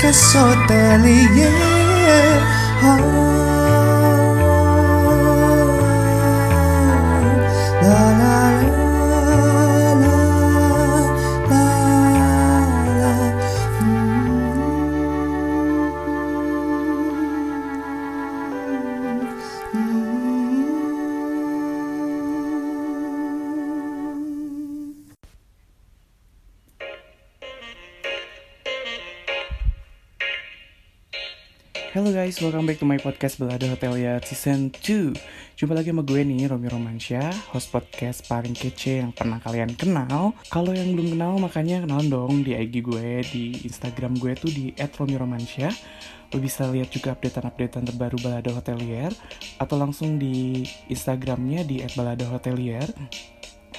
Hotelier podcast Hotelier ah. La welcome back to my podcast Belada Hotelier Season 2 Jumpa lagi sama gue nih, Romi Romansyah Host podcast paling kece yang pernah kalian kenal. Kalau yang belum kenal, makanya kenalan dong di IG gue Di Instagram gue tuh di @romiromansyah. Lo bisa lihat juga updatean-updatean terbaru Balada Hotelier Atau langsung di Instagramnya di @balada_hotelier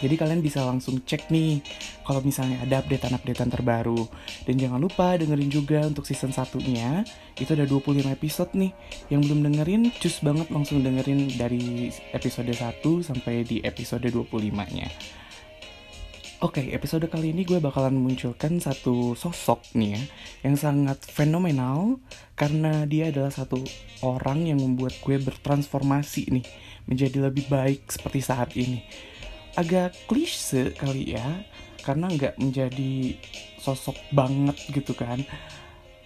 jadi kalian bisa langsung cek nih kalau misalnya ada updatean-updatean terbaru. Dan jangan lupa dengerin juga untuk season satunya itu ada 25 episode nih. Yang belum dengerin, cus banget langsung dengerin dari episode 1 sampai di episode 25-nya. Oke, episode kali ini gue bakalan munculkan satu sosok nih ya yang sangat fenomenal karena dia adalah satu orang yang membuat gue bertransformasi nih menjadi lebih baik seperti saat ini agak klise kali ya karena nggak menjadi sosok banget gitu kan.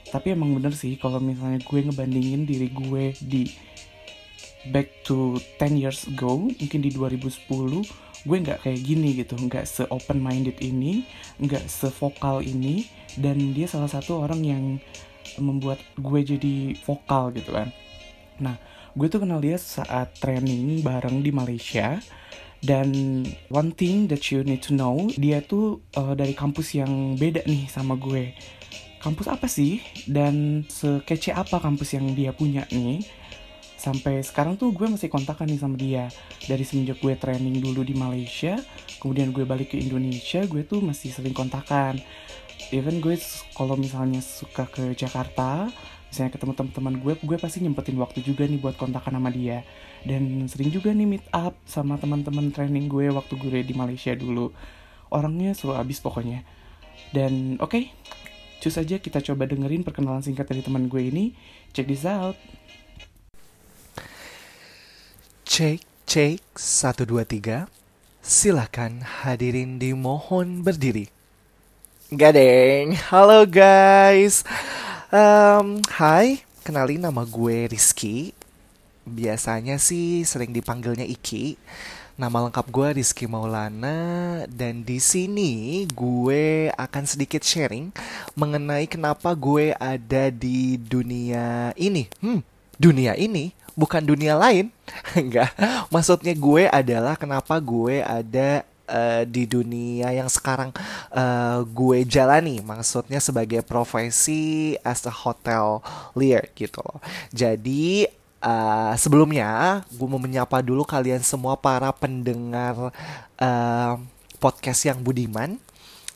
Tapi emang bener sih kalau misalnya gue ngebandingin diri gue di back to 10 years ago mungkin di 2010 gue nggak kayak gini gitu. Nggak se open minded ini nggak se vokal ini dan dia salah satu orang yang membuat gue jadi vokal gitu kan. Nah gue tuh kenal dia saat training bareng di Malaysia dan one thing that you need to know, dia tuh uh, dari kampus yang beda nih sama gue. Kampus apa sih? Dan sekece apa kampus yang dia punya nih? Sampai sekarang tuh gue masih kontakan nih sama dia. Dari semenjak gue training dulu di Malaysia, kemudian gue balik ke Indonesia, gue tuh masih sering kontakan. Even gue kalau misalnya suka ke Jakarta, misalnya ketemu teman-teman gue, gue pasti nyempetin waktu juga nih buat kontakan sama dia dan sering juga nih meet up sama teman-teman training gue waktu gue di Malaysia dulu orangnya seru abis pokoknya dan oke okay, cus aja kita coba dengerin perkenalan singkat dari teman gue ini check this out satu, dua, tiga. Silahkan hadirin dimohon berdiri. Gadeng, halo guys. Um, hai, kenalin nama gue Rizky. Biasanya sih sering dipanggilnya Iki. Nama lengkap gue Rizky Maulana dan di sini gue akan sedikit sharing mengenai kenapa gue ada di dunia ini. Hmm, dunia ini bukan dunia lain. Enggak. Maksudnya gue adalah kenapa gue ada uh, di dunia yang sekarang uh, gue jalani maksudnya sebagai profesi as a hotelier gitu loh. Jadi Uh, sebelumnya, gue mau menyapa dulu kalian semua para pendengar uh, podcast yang budiman,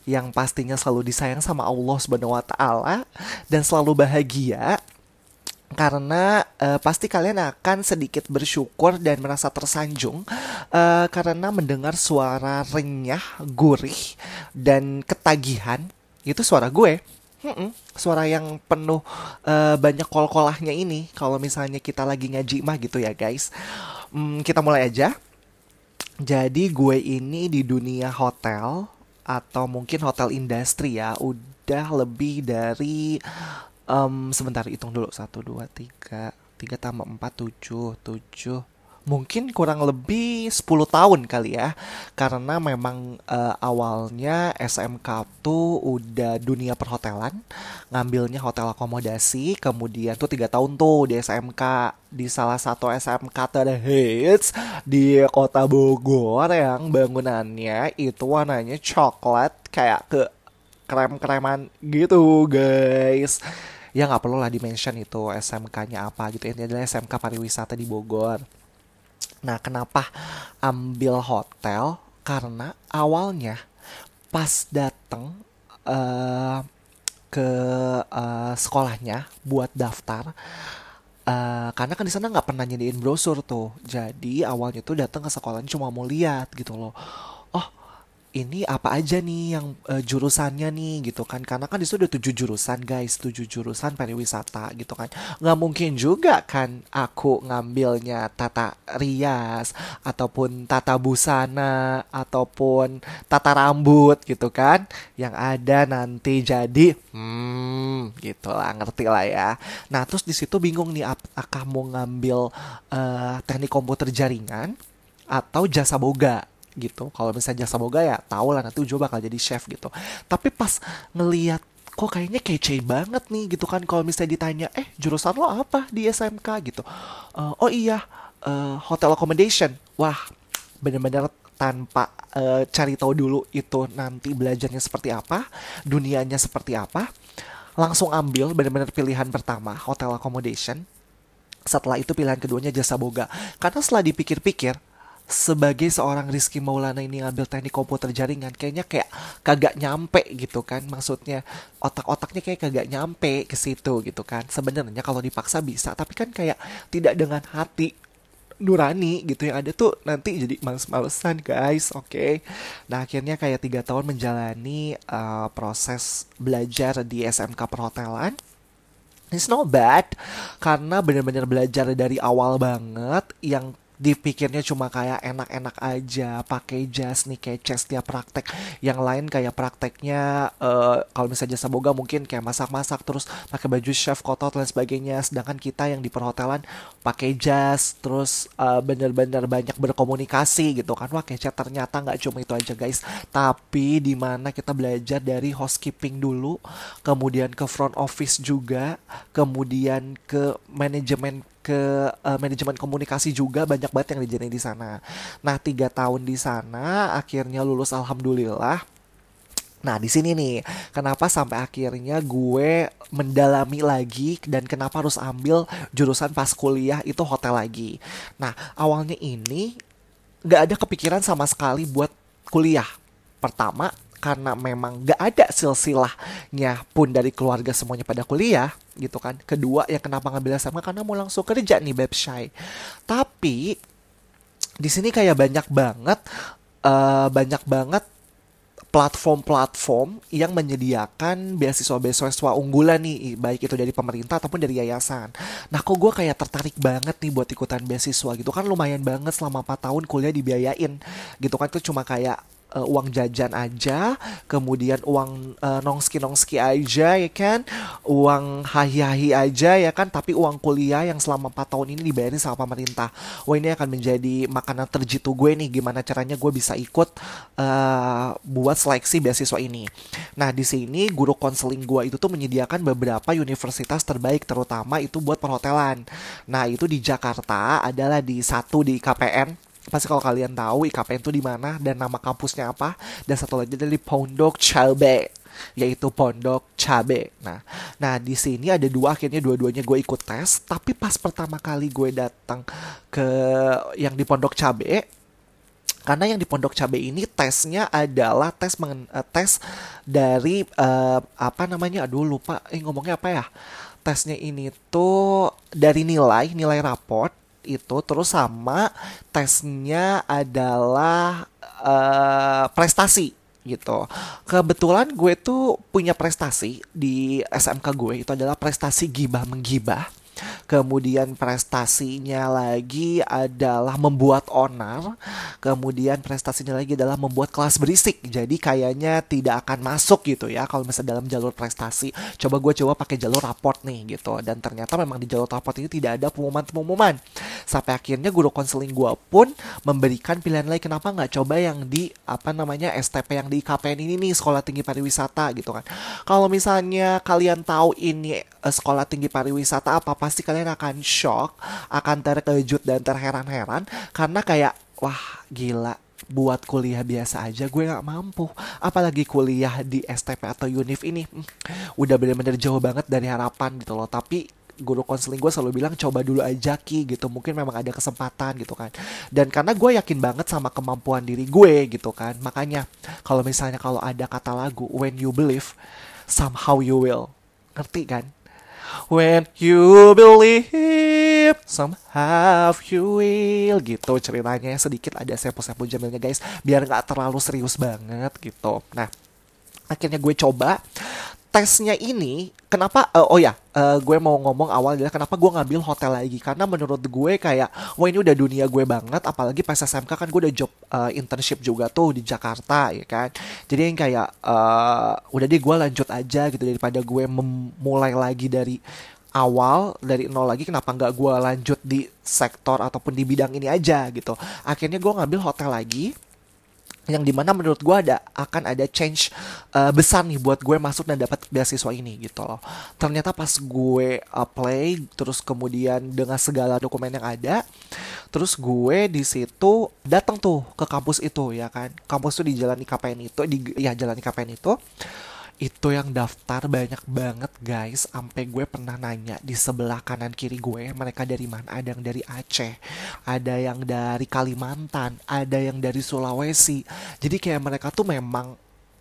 yang pastinya selalu disayang sama Allah Subhanahu Wa Taala dan selalu bahagia karena uh, pasti kalian akan sedikit bersyukur dan merasa tersanjung uh, karena mendengar suara renyah, gurih dan ketagihan itu suara gue. Mm-mm, suara yang penuh uh, banyak kol-kolahnya ini kalau misalnya kita lagi ngaji mah gitu ya guys. Hmm, kita mulai aja. Jadi gue ini di dunia hotel atau mungkin hotel industri ya udah lebih dari um, sebentar hitung dulu. Satu dua tiga. Tiga tambah empat tujuh. Tujuh mungkin kurang lebih 10 tahun kali ya. Karena memang uh, awalnya SMK tuh udah dunia perhotelan ngambilnya hotel akomodasi. Kemudian tuh tiga tahun tuh di SMK di salah satu SMK terhits di kota Bogor yang bangunannya itu warnanya coklat kayak ke krem-kreman gitu guys. Ya nggak perlu lah dimention itu SMK-nya apa gitu. Ini adalah SMK pariwisata di Bogor Nah, kenapa ambil hotel? Karena awalnya pas dateng uh, ke uh, sekolahnya buat daftar, Eh, karena kan di sana nggak pernah nyediain brosur tuh jadi awalnya tuh datang ke sekolahnya cuma mau lihat gitu loh oh ini apa aja nih yang eh, jurusannya nih gitu kan. Karena kan di situ ada tujuh jurusan guys. Tujuh jurusan pariwisata gitu kan. Nggak mungkin juga kan aku ngambilnya tata rias ataupun tata busana ataupun tata rambut gitu kan. Yang ada nanti jadi hmm gitu lah ngerti lah ya. Nah terus di situ bingung nih ap- apakah mau ngambil eh, teknik komputer jaringan atau jasa boga gitu. Kalau misalnya jasa boga ya tau lah nanti Ujo bakal jadi chef gitu. Tapi pas ngeliat kok kayaknya kece banget nih gitu kan kalau misalnya ditanya eh jurusan lo apa di SMK gitu. "Eh, oh iya eh, hotel accommodation. Wah bener-bener tanpa eh, cari tahu dulu itu nanti belajarnya seperti apa, dunianya seperti apa, langsung ambil bener-bener pilihan pertama hotel accommodation. Setelah itu pilihan keduanya jasa boga. Karena setelah dipikir-pikir, sebagai seorang Rizky Maulana ini ngambil teknik komputer jaringan, kayaknya kayak kagak nyampe gitu kan. Maksudnya otak-otaknya kayak kagak nyampe ke situ gitu kan. Sebenarnya kalau dipaksa bisa, tapi kan kayak tidak dengan hati nurani gitu yang ada tuh nanti jadi males-malesan guys oke nah akhirnya kayak tiga tahun menjalani uh, proses belajar di SMK perhotelan It's not bad karena benar-benar belajar dari awal banget yang dipikirnya cuma kayak enak-enak aja pakai jas nih kayak setiap praktek. Yang lain kayak prakteknya eh, kalau misalnya jasa boga mungkin kayak masak-masak terus pakai baju chef kotor dan sebagainya. Sedangkan kita yang di perhotelan pakai jas terus eh, bener-bener banyak berkomunikasi gitu kan. Wah kece ternyata nggak cuma itu aja guys. Tapi di mana kita belajar dari housekeeping dulu kemudian ke front office juga kemudian ke manajemen ke eh, manajemen komunikasi juga banyak banget yang dijalani di sana. Nah tiga tahun di sana akhirnya lulus alhamdulillah. Nah di sini nih kenapa sampai akhirnya gue mendalami lagi dan kenapa harus ambil jurusan pas kuliah itu hotel lagi. Nah awalnya ini nggak ada kepikiran sama sekali buat kuliah. Pertama karena memang gak ada silsilahnya pun dari keluarga semuanya pada kuliah gitu kan. Kedua ya kenapa ngambil sama karena mau langsung kerja nih Beb Shy. Tapi di sini kayak banyak banget eh, banyak banget platform-platform yang menyediakan beasiswa-beasiswa unggulan nih baik itu dari pemerintah ataupun dari yayasan. Nah kok gue kayak tertarik banget nih buat ikutan beasiswa gitu kan lumayan banget selama 4 tahun kuliah dibiayain gitu kan itu cuma kayak eh, uang jajan aja, kemudian uang eh, nongski-nongski aja ya kan, uang hahi-hahi aja ya kan, tapi uang kuliah yang selama 4 tahun ini dibayarin sama pemerintah. Wah ini akan menjadi makanan terjitu gue nih, gimana caranya gue bisa ikut eh, buat seleksi beasiswa ini. Nah di sini guru konseling gue itu tuh menyediakan beberapa universitas terbaik, terutama itu buat perhotelan. Nah itu di Jakarta adalah di satu di KPN pasti kalau kalian tahu IKPN itu di mana dan nama kampusnya apa? Dan satu lagi dari Pondok Cabe yaitu Pondok Cabe. Nah, nah di sini ada dua akhirnya dua-duanya gue ikut tes, tapi pas pertama kali gue datang ke yang di Pondok Cabe karena yang di Pondok Cabe ini tesnya adalah tes mengen- eh, tes dari eh, apa namanya? Aduh lupa. Eh ngomongnya apa ya? Tesnya ini tuh dari nilai nilai raport itu terus sama tesnya adalah eh, prestasi gitu. Kebetulan gue tuh punya prestasi di SMK gue itu adalah prestasi gibah menggibah. Kemudian prestasinya lagi adalah membuat onar. Kemudian prestasinya lagi adalah membuat kelas berisik. Jadi kayaknya tidak akan masuk gitu ya kalau misalnya dalam jalur prestasi. Coba gue coba pakai jalur raport nih gitu. Dan ternyata memang di jalur raport ini tidak ada pengumuman-pengumuman. Sampai akhirnya guru konseling gue pun memberikan pilihan lain kenapa nggak coba yang di apa namanya STP yang di KPN ini nih sekolah tinggi pariwisata gitu kan. Kalau misalnya kalian tahu ini eh, sekolah tinggi pariwisata apa pasti kalian akan shock, akan terkejut dan terheran-heran karena kayak wah gila buat kuliah biasa aja gue nggak mampu. Apalagi kuliah di STP atau UNIF ini. Hmm, udah bener-bener jauh banget dari harapan gitu loh. Tapi guru konseling gue selalu bilang coba dulu aja ki gitu. Mungkin memang ada kesempatan gitu kan. Dan karena gue yakin banget sama kemampuan diri gue gitu kan. Makanya kalau misalnya kalau ada kata lagu when you believe somehow you will. Ngerti kan When you believe somehow you will gitu ceritanya sedikit ada sepo-sepo jamilnya guys biar nggak terlalu serius banget gitu. Nah akhirnya gue coba tesnya ini kenapa eh, oh ya eh, gue mau ngomong awal adalah kenapa gue ngambil hotel lagi? Karena menurut gue kayak wah ini udah dunia gue banget apalagi pas SMK kan gue udah job eh, internship juga tuh di Jakarta ya kan? Jadi yang kayak eh, udah deh gue lanjut aja gitu daripada gue memulai lagi dari awal dari nol lagi kenapa nggak gue lanjut di sektor ataupun di bidang ini aja gitu? Akhirnya gue ngambil hotel lagi yang di mana menurut gue ada akan ada change uh, besar nih buat gue masuk dan dapat beasiswa ini gitu loh. Ternyata pas gue apply terus kemudian dengan segala dokumen yang ada terus gue di situ datang tuh ke kampus itu ya kan. Kampus tuh di jalan IKPN itu di ya jalan IKPN itu itu yang daftar banyak banget guys. Sampai gue pernah nanya di sebelah kanan kiri gue mereka dari mana? Ada yang dari Aceh ada yang dari Kalimantan ada yang dari Sulawesi. Jadi kayak mereka tuh memang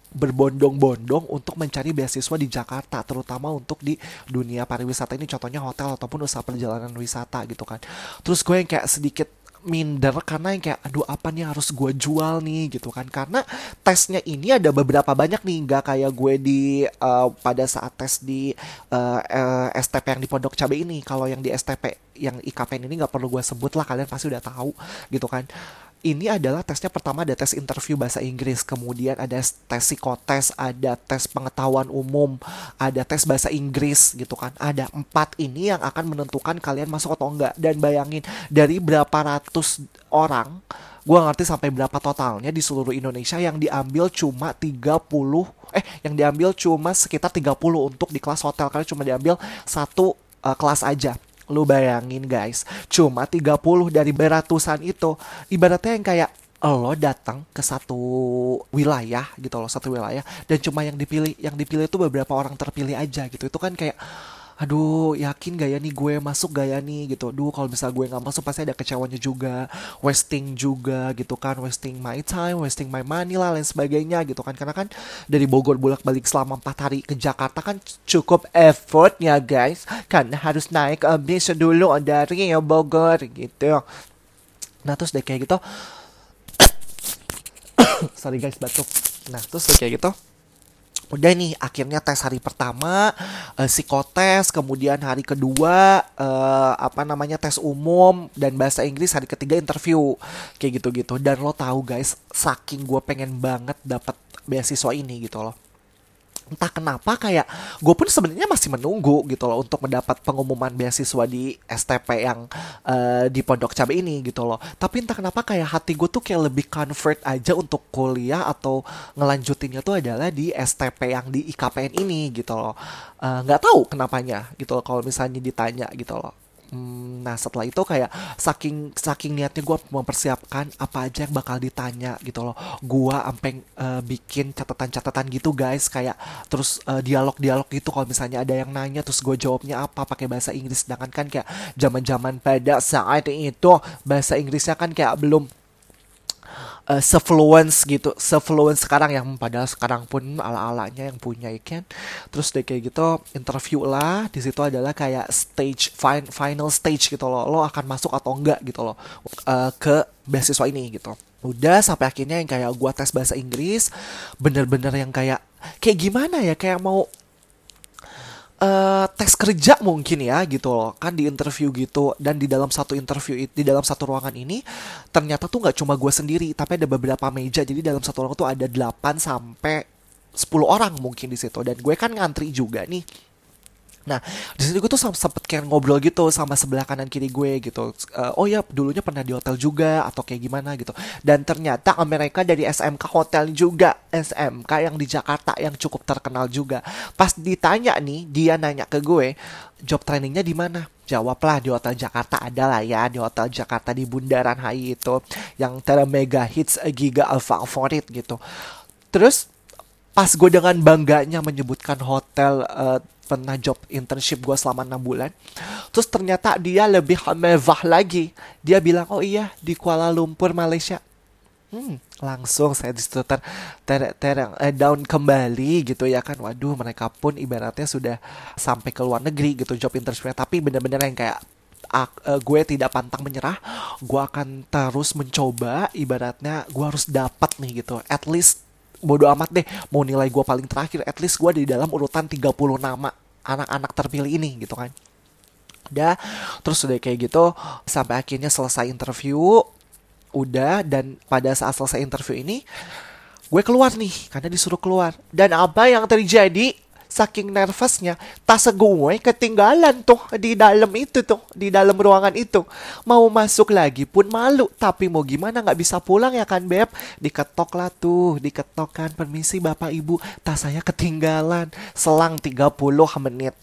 berbondong-bondong untuk mencari beasiswa di Jakarta terutama untuk di dunia pariwisata ini. Contohnya hotel ataupun usaha perjalanan wisata gitu kan. Terus gue yang kayak sedikit minder karena yang kayak aduh apa nih harus gue jual nih? gitu kan. Karena tesnya ini ada beberapa banyak nih. Nggak kayak gue di uh, pada saat tes di uh, uh, STP yang di Pondok Cabe ini. Kalau yang di STP yang IKPN ini nggak perlu gue sebut lah kalian pasti udah tahu gitu kan ini adalah tesnya pertama ada tes interview bahasa Inggris, kemudian ada tes psikotes, ada tes pengetahuan umum, ada tes bahasa Inggris gitu kan. Ada empat ini yang akan menentukan kalian masuk atau enggak. Dan bayangin dari berapa ratus orang, gue ngerti sampai berapa totalnya di seluruh Indonesia yang diambil cuma 30 eh yang diambil cuma sekitar 30 untuk di kelas hotel kalian cuma diambil satu uh, kelas aja Lu bayangin guys, cuma 30 dari beratusan itu ibaratnya yang kayak lo datang ke satu wilayah gitu loh, satu wilayah dan cuma yang dipilih yang dipilih itu beberapa orang terpilih aja gitu. Itu kan kayak aduh yakin gak ya nih gue masuk gak ya nih? Gitu. Aduh kalau misalnya gue nggak masuk pasti ada kecewanya juga wasting juga gitu kan. Wasting my time wasting my money lah lain sebagainya gitu kan. Karena kan dari Bogor bolak balik selama empat hari ke Jakarta kan cukup effortnya guys. Kan harus naik bis dulu dari Bogor gitu. Nah terus deh kayak gitu. Sorry guys batuk. Nah terus deh kayak gitu udah nih akhirnya tes hari pertama uh, psikotes kemudian hari kedua uh, apa namanya tes umum dan bahasa Inggris hari ketiga interview. Kayak gitu-gitu. Dan lo tahu guys saking gue pengen banget dapat beasiswa ini gitu loh entah kenapa kayak gue pun sebenarnya masih menunggu gitu loh untuk mendapat pengumuman beasiswa di STP yang uh, di Pondok Cabe ini gitu loh. Tapi entah kenapa kayak hati gue tuh kayak lebih convert aja untuk kuliah atau ngelanjutinnya tuh adalah di STP yang di IKPN ini gitu loh. Eh, nggak uh, tahu kenapanya gitu loh kalau misalnya ditanya gitu loh. Hmm, nah setelah itu kayak saking saking niatnya gue mempersiapkan apa aja yang bakal ditanya gitu loh. Gue sampai uh, bikin catatan-catatan gitu guys kayak terus uh, dialog-dialog gitu kalau misalnya ada yang nanya terus gue jawabnya apa pakai bahasa Inggris. Sedangkan kan kayak zaman-zaman pada saat itu bahasa Inggrisnya kan kayak belum uh, sefluence gitu. Sefluence sekarang yang padahal sekarang pun ala alanya yang punya ikan terus deh kayak gitu interview lah. Di situ adalah kayak stage fin final stage gitu loh. Lo akan masuk atau enggak gitu loh uh, ke beasiswa ini gitu. Udah sampai akhirnya yang kayak gua tes bahasa Inggris bener-bener yang kayak kayak gimana ya? Kayak mau uh, tes kerja mungkin ya gitu loh. Kan di interview gitu dan di dalam satu interview di dalam satu ruangan ini ternyata tuh nggak cuma gue sendiri tapi ada beberapa meja. Jadi dalam satu ruangan tuh ada 8 sampai 10 orang mungkin di situ. Dan gue kan ngantri juga nih Nah, di situ gue tuh sempet kayak ngobrol gitu sama sebelah kanan kiri gue gitu. Uh, oh ya, dulunya pernah di hotel juga atau kayak gimana gitu. Dan ternyata mereka dari SMK Hotel juga, SMK yang di Jakarta yang cukup terkenal juga. Pas ditanya nih, dia nanya ke gue, job trainingnya di mana? Jawablah di Hotel Jakarta ada lah ya, di Hotel Jakarta di Bundaran HI itu yang mega hits giga favorit gitu. Terus pas gue dengan bangganya menyebutkan hotel uh, pernah job internship gue selama enam bulan. Terus ternyata dia lebih mewah lagi. Dia bilang, oh iya di Kuala Lumpur, Malaysia. Hmm, langsung saya di situ ter, ter, ter eh, down kembali gitu ya kan. Waduh, mereka pun ibaratnya sudah sampai ke luar negeri gitu job interview tapi bener-bener yang kayak ak- eh, gue tidak pantang menyerah. Gue akan terus mencoba ibaratnya gue harus dapat nih gitu. At least bodo amat deh mau nilai gue paling terakhir at least gue di dalam urutan 30 nama anak-anak terpilih ini gitu kan. Udah terus udah kayak gitu sampai akhirnya selesai interview udah dan pada saat selesai interview ini gue keluar nih karena disuruh keluar. Dan apa yang terjadi saking nervousnya tas gue ketinggalan tuh di dalam itu tuh di dalam ruangan itu. Mau masuk lagi pun malu tapi mau gimana nggak bisa pulang ya kan beb? Diketok lah tuh diketok kan permisi bapak ibu tas saya ketinggalan. Selang 30 menit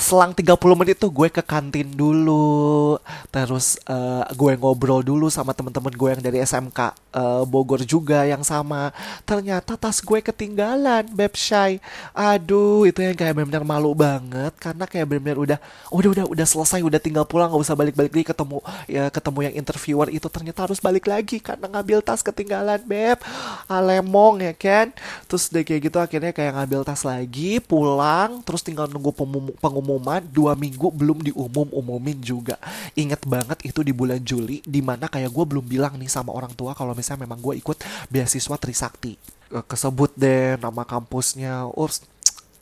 selang 30 menit tuh gue ke kantin dulu. Terus eh, gue ngobrol dulu sama temen-temen gue yang dari SMK eh, Bogor juga yang sama. Ternyata tas gue ketinggalan beb shy aduh itu yang kayak benar-benar malu banget. Karena kayak benar-benar udah udah udah udah selesai udah tinggal pulang nggak usah balik-balik lagi ketemu ya ketemu yang interviewer itu. Ternyata harus balik lagi karena ngambil tas ketinggalan beb alemong ya kan? Terus deh kayak gitu akhirnya kayak ngambil tas lagi pulang terus tinggal nunggu pengum- pengumuman dua minggu belum diumum umumin juga. Inget banget itu di bulan Juli di mana kayak gue belum bilang nih sama orang tua kalau misalnya memang gue ikut beasiswa Trisakti. Kesebut deh nama kampusnya Ups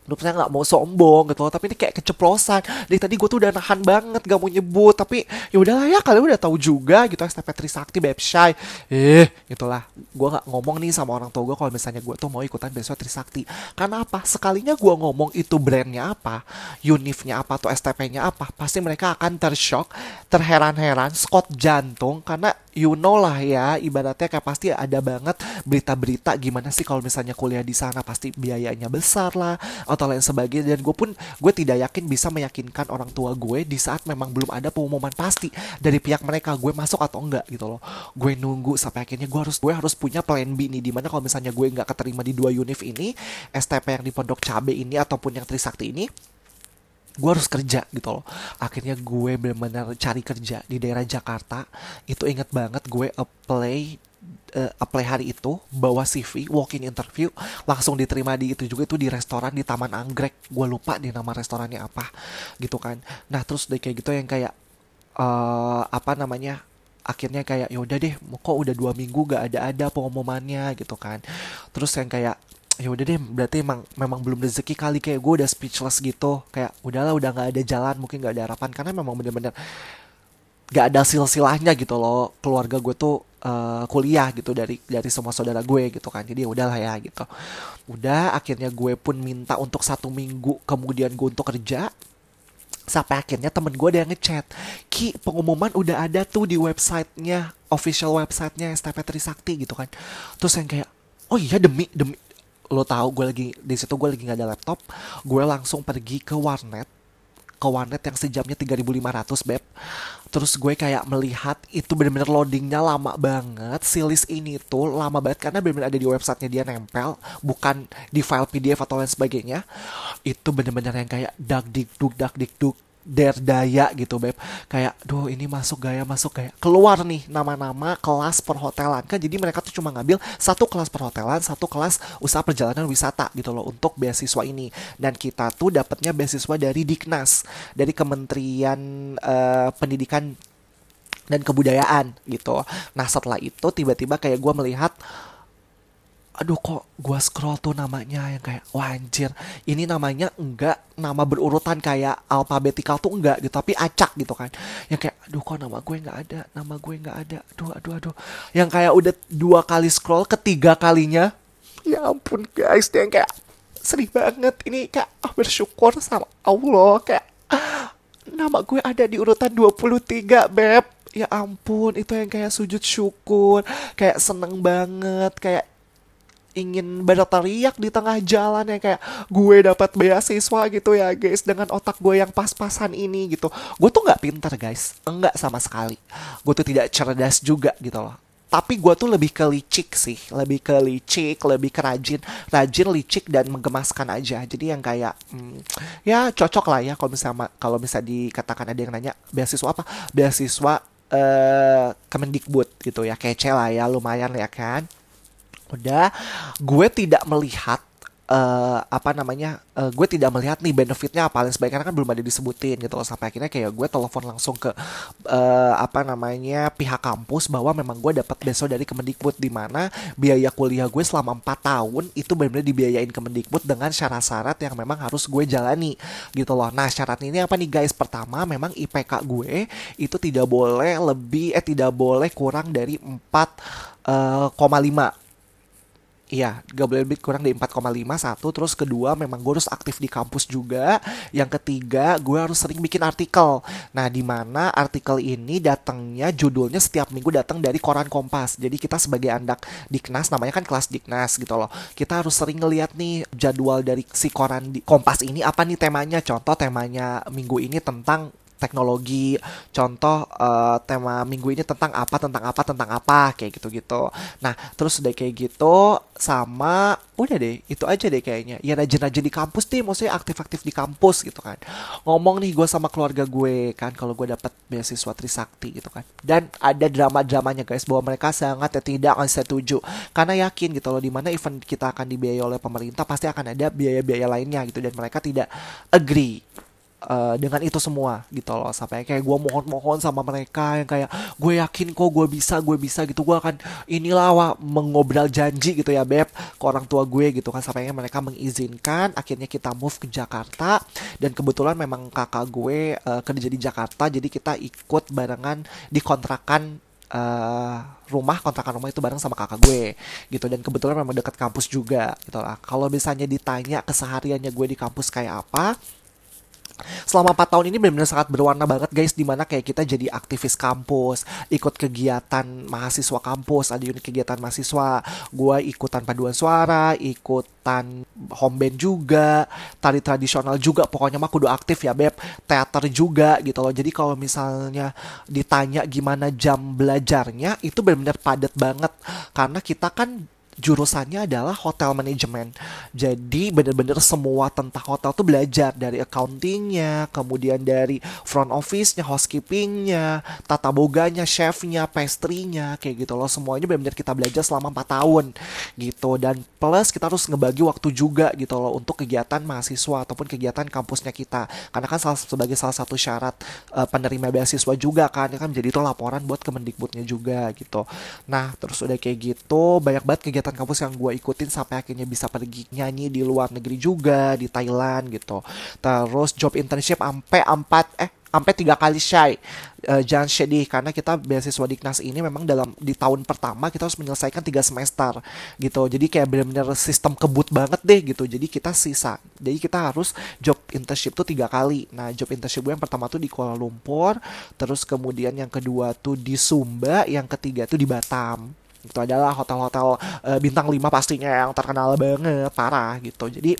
Lu saya nggak mau sombong gitu loh, tapi ini kayak keceplosan. Dari tadi gue tuh udah nahan banget gak mau nyebut, tapi ya udahlah ya kalian udah tahu juga gitu STP Trisakti Beb Shy. Eh, itulah. Gue nggak ngomong nih sama orang tua gue kalau misalnya gue tuh mau ikutan beasiswa Trisakti. Karena apa? Sekalinya gue ngomong itu brandnya apa, unifnya apa atau STP-nya apa, pasti mereka akan tershock, terheran-heran, skot jantung karena you know lah ya ibaratnya kayak pasti ada banget berita-berita gimana sih kalau misalnya kuliah di sana pasti biayanya besar lah atau lain sebagainya. Dan gue pun gue tidak yakin bisa meyakinkan orang tua gue di saat memang belum ada pengumuman pasti dari pihak mereka gue masuk atau enggak gitu loh. Gue nunggu sampai akhirnya gue harus gue harus punya plan B nih di mana kalau misalnya gue nggak keterima di dua univ ini STP yang di Pondok Cabe ini ataupun yang Trisakti ini gue harus kerja gitu loh. Akhirnya gue benar-benar cari kerja di daerah Jakarta. Itu inget banget gue apply eh, apply hari itu bawa CV walk in interview langsung diterima di itu juga itu di restoran di Taman Anggrek. Gue lupa di nama restorannya apa gitu kan. Nah terus deh kayak gitu yang kayak eh apa namanya akhirnya kayak ya udah deh kok udah dua minggu gak ada ada pengumumannya gitu kan. Terus yang kayak ya udah deh berarti emang memang belum rezeki kali kayak gue udah speechless gitu. Kayak udahlah udah nggak ada jalan mungkin nggak ada harapan. Karena memang bener-bener gak ada silsilahnya gitu loh. Keluarga gue tuh eh, kuliah gitu dari dari semua saudara gue gitu kan. Jadi ya udahlah ya gitu. Udah akhirnya gue pun minta untuk satu minggu kemudian gue untuk kerja. Sampai akhirnya temen gue ada yang ngechat Ki pengumuman udah ada tuh di websitenya official websitenya STP Trisakti gitu kan. Terus yang kayak oh iya demi demi lo tahu gue lagi di situ gue lagi nggak ada laptop gue langsung pergi ke warnet ke warnet yang sejamnya 3500 beb. Terus gue kayak melihat itu bener-bener loadingnya lama banget si list ini tuh lama banget karena bener-bener ada di websitenya dia nempel bukan di file PDF atau lain sebagainya. Itu bener-bener yang kayak dak dikduk dak dikduk derdaya gitu beb. Kayak duh ini masuk gaya masuk gaya. Keluar nih nama-nama kelas perhotelan. Kan jadi mereka tuh cuma ngambil satu kelas perhotelan satu kelas usaha perjalanan wisata gitu loh untuk beasiswa ini. Dan kita tuh dapatnya beasiswa dari Diknas dari Kementerian eh, Pendidikan dan kebudayaan gitu. Nah setelah itu tiba-tiba kayak gue melihat aduh kok gua scroll tuh namanya yang kayak wah anjir ini namanya enggak nama berurutan kayak alfabetikal tuh enggak gitu tapi acak gitu kan. Yang kayak aduh kok nama gue nggak ada nama gue nggak ada aduh aduh aduh. Yang kayak udah dua kali scroll ketiga kalinya ya ampun guys dia yang kayak sedih banget. Ini kayak ah, bersyukur sama Allah kayak nama gue ada di urutan 23 beb. Ya ampun itu yang kayak sujud syukur kayak seneng banget kayak ingin berteriak di tengah jalan ya kayak gue dapat beasiswa gitu ya guys dengan otak gue yang pas-pasan ini gitu. Gue tuh nggak pinter guys. Enggak sama sekali. Gue tuh tidak cerdas juga gitu loh. Tapi gue tuh lebih ke licik sih. Lebih ke licik lebih ke rajin. Rajin licik dan menggemaskan aja. Jadi yang kayak hmm, ya cocok lah ya kalau misalnya kalau bisa dikatakan ada yang nanya beasiswa apa? Beasiswa eh Kemendikbud gitu ya. Kece lah ya lumayan ya kan udah gue tidak melihat eh apa namanya eh, gue tidak melihat nih benefitnya apa lain sebagainya kan belum ada disebutin gitu loh sampai akhirnya kayak gue telepon langsung ke eh, apa namanya pihak kampus bahwa memang gue dapat beasiswa dari Kemendikbud di mana biaya kuliah gue selama 4 tahun itu benar-benar dibiayain Kemendikbud dengan syarat-syarat yang memang harus gue jalani gitu loh. Nah, syaratnya ini apa nih guys? Pertama, memang IPK gue itu tidak boleh lebih eh tidak boleh kurang dari 4,5 Iya, gak boleh lebih kurang dari 4,5 satu. Terus kedua, memang gue harus aktif di kampus juga. Yang ketiga, gue harus sering bikin artikel. Nah, di mana artikel ini datangnya judulnya setiap minggu datang dari koran Kompas. Jadi kita sebagai anak Diknas, namanya kan kelas Diknas gitu loh. Kita harus sering ngeliat nih jadwal dari si koran di Kompas ini apa nih temanya. Contoh temanya minggu ini tentang teknologi contoh eh, tema minggu ini tentang apa tentang apa tentang apa kayak gitu-gitu. Nah terus udah kayak gitu sama udah deh itu aja deh kayaknya. Ya rajin-rajin di kampus deh maksudnya aktif-aktif di kampus gitu kan. Ngomong nih gue sama keluarga gue kan kalau gue dapat beasiswa Trisakti gitu kan. Dan ada drama-dramanya guys bahwa mereka sangat ya tidak akan setuju. Karena yakin gitu loh di mana event kita akan dibiayai oleh pemerintah pasti akan ada biaya-biaya lainnya gitu dan mereka tidak agree eh, dengan itu semua gitu loh. Sampai kayak gue mohon-mohon sama mereka yang kayak gue yakin kok gue bisa gue bisa gitu. Gue akan inilah wah, mengobrol janji gitu ya beb ke orang tua gue gitu kan. Sampai mereka mengizinkan akhirnya kita move ke Jakarta. Dan kebetulan memang kakak gue eh, kerja di Jakarta. Jadi kita ikut barengan di kontrakan eh, rumah. Kontrakan rumah itu bareng sama kakak gue gitu. Dan kebetulan memang dekat kampus juga gitu lah. Kalau misalnya ditanya kesehariannya gue di kampus kayak apa selama 4 tahun ini benar-benar sangat berwarna banget guys di mana kayak kita jadi aktivis kampus ikut kegiatan mahasiswa kampus. Ada unit kegiatan mahasiswa gue ikutan paduan suara ikutan home band juga tari tradisional juga. Pokoknya mah kudu aktif ya beb. Teater juga gitu loh. Jadi kalau misalnya ditanya gimana jam belajarnya itu benar-benar padat banget. Karena kita kan jurusannya adalah hotel management. Jadi bener-bener semua tentang hotel tuh belajar dari accountingnya, kemudian dari front office-nya, housekeeping-nya, tata boganya, chef-nya, pastry-nya, kayak gitu loh. Semuanya bener-bener kita belajar selama 4 tahun gitu. Dan plus kita harus ngebagi waktu juga gitu loh untuk kegiatan mahasiswa ataupun kegiatan kampusnya kita. Karena kan salah, sebagai salah satu syarat eh, penerima beasiswa juga kan, ya kan jadi itu laporan buat Kemendikbudnya juga gitu. Nah, terus udah kayak gitu banyak banget kegiatan kampus yang gue ikutin sampai akhirnya bisa pergi nyanyi di luar negeri juga di Thailand gitu. Terus job internship sampai empat eh sampai tiga kali shy Eh, jangan sedih karena kita beasiswa Diknas ini memang dalam di tahun pertama kita harus menyelesaikan tiga semester gitu. Jadi kayak benar-benar sistem kebut banget deh gitu. Jadi kita sisa jadi kita harus job internship tuh tiga kali. Nah job internship gue yang pertama tuh di Kuala Lumpur terus kemudian yang kedua tuh di Sumba yang ketiga tuh di Batam itu adalah hotel-hotel eh, bintang 5 pastinya yang terkenal banget parah gitu. Jadi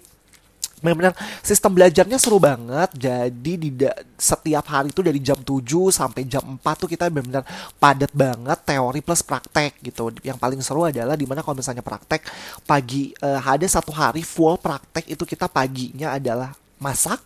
benar-benar sistem belajarnya seru banget. Jadi di setiap hari itu dari jam 7 sampai jam 4 tuh kita benar-benar padat banget teori plus praktek gitu. Yang paling seru adalah di mana kalau misalnya praktek pagi eh, ada satu hari full praktek itu kita paginya adalah masak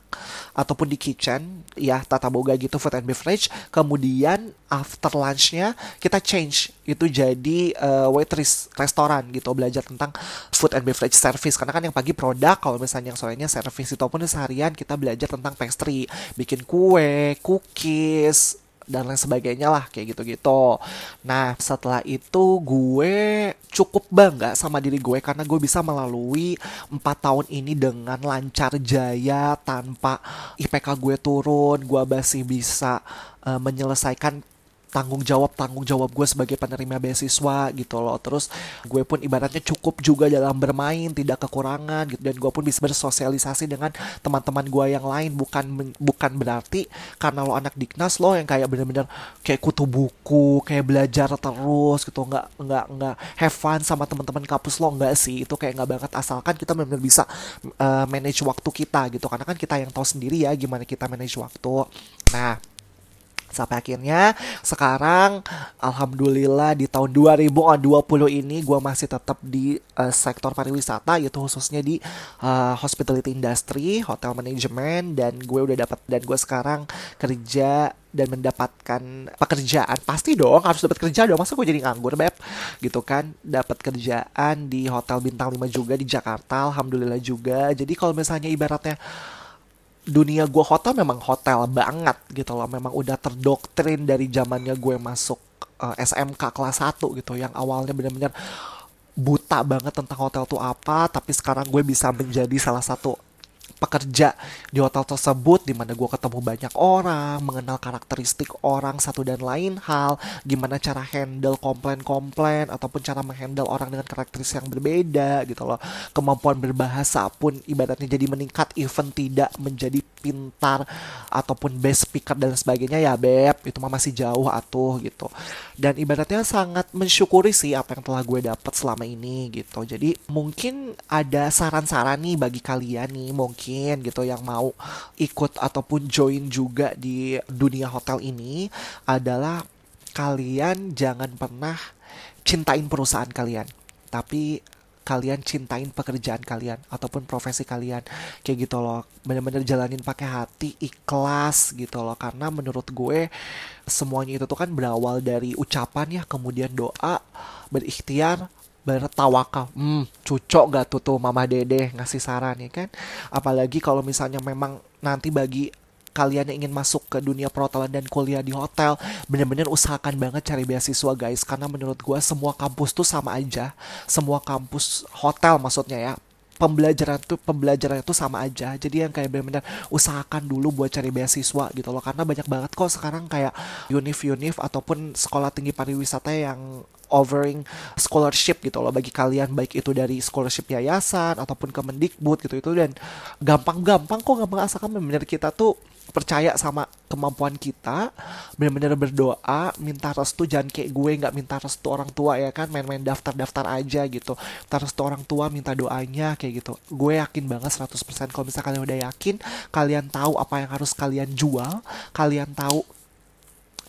ataupun di kitchen ya tata boga gitu food and beverage. Kemudian after lunchnya kita change. Itu jadi eh, waitress restoran gitu belajar tentang food and beverage service. Karena kan yang pagi produk kalau misalnya yang sorenya service itu ataupun seharian kita belajar tentang pastry. Bikin kue cookies dan lain sebagainya lah kayak gitu-gitu. Nah setelah itu gue cukup bangga sama diri gue karena gue bisa melalui empat tahun ini dengan lancar jaya tanpa IPK gue turun, gue masih bisa eh, menyelesaikan tanggung jawab tanggung jawab gue sebagai penerima beasiswa gitu loh. Terus gue pun ibaratnya cukup juga dalam bermain tidak kekurangan gitu. Dan gue pun bisa bersosialisasi dengan teman-teman gue yang lain. Bukan bukan berarti karena lo anak diknas lo yang kayak bener-bener kayak kutu buku kayak belajar terus gitu. Nggak nggak nggak have fun sama teman-teman kampus lo. Nggak sih itu kayak nggak banget. Asalkan kita bener-bener bisa uh, manage waktu kita gitu. Karena kan kita yang tahu sendiri ya gimana kita manage waktu. Nah Sampai akhirnya sekarang alhamdulillah di tahun 2020 ini gue masih tetap di uh, sektor pariwisata yaitu khususnya di uh, hospitality industry, hotel management dan gue udah dapat dan gue sekarang kerja dan mendapatkan pekerjaan. Pasti dong harus dapat kerja dong masa gue jadi nganggur beb? Gitu kan dapat kerjaan di hotel bintang 5 juga di Jakarta alhamdulillah juga. Jadi kalau misalnya ibaratnya dunia gue hotel memang hotel banget gitu loh. Memang udah terdoktrin dari zamannya gue masuk uh, SMK kelas 1 gitu. Yang awalnya bener-bener buta banget tentang hotel tuh apa tapi sekarang gue bisa menjadi salah satu pekerja di hotel tersebut di mana gue ketemu banyak orang, mengenal karakteristik orang satu dan lain hal, gimana cara handle komplain-komplain ataupun cara menghandle orang dengan karakteristik yang berbeda gitu loh. Kemampuan berbahasa pun ibaratnya jadi meningkat even tidak menjadi pintar ataupun best speaker dan sebagainya ya beb itu mah masih jauh atuh gitu. Dan ibaratnya sangat mensyukuri sih apa yang telah gue dapat selama ini gitu. Jadi mungkin ada saran-saran nih bagi kalian nih mungkin mungkin gitu yang mau ikut ataupun join juga di dunia hotel ini adalah kalian jangan pernah cintain perusahaan kalian tapi kalian cintain pekerjaan kalian ataupun profesi kalian. Kayak gitu loh bener-bener jalanin pakai hati ikhlas gitu loh. Karena menurut gue semuanya itu tuh kan berawal dari ucapan ya kemudian doa berikhtiar bertawakal. Hmm, cucok gak tuh tuh mama dede ngasih saran ya kan? Apalagi kalau misalnya memang nanti bagi kalian yang ingin masuk ke dunia perhotelan dan kuliah di hotel, bener-bener usahakan banget cari beasiswa guys, karena menurut gue semua kampus tuh sama aja, semua kampus hotel maksudnya ya, pembelajaran tuh pembelajaran itu sama aja. Jadi yang kayak benar-benar usahakan dulu buat cari beasiswa gitu loh. Karena banyak banget kok sekarang kayak univ-univ ataupun sekolah tinggi pariwisata yang offering scholarship gitu loh. Bagi kalian baik itu dari scholarship yayasan ataupun Kemendikbud gitu itu dan gampang-gampang kok gampang asalkan benar kita tuh percaya sama kemampuan kita benar-benar berdoa minta restu jangan kayak gue nggak minta restu orang tua ya kan main-main daftar-daftar aja gitu. Minta restu orang tua minta doanya kayak gitu. Gue yakin banget 100% kalau misalnya kalian udah yakin kalian tahu apa yang harus kalian jual kalian tahu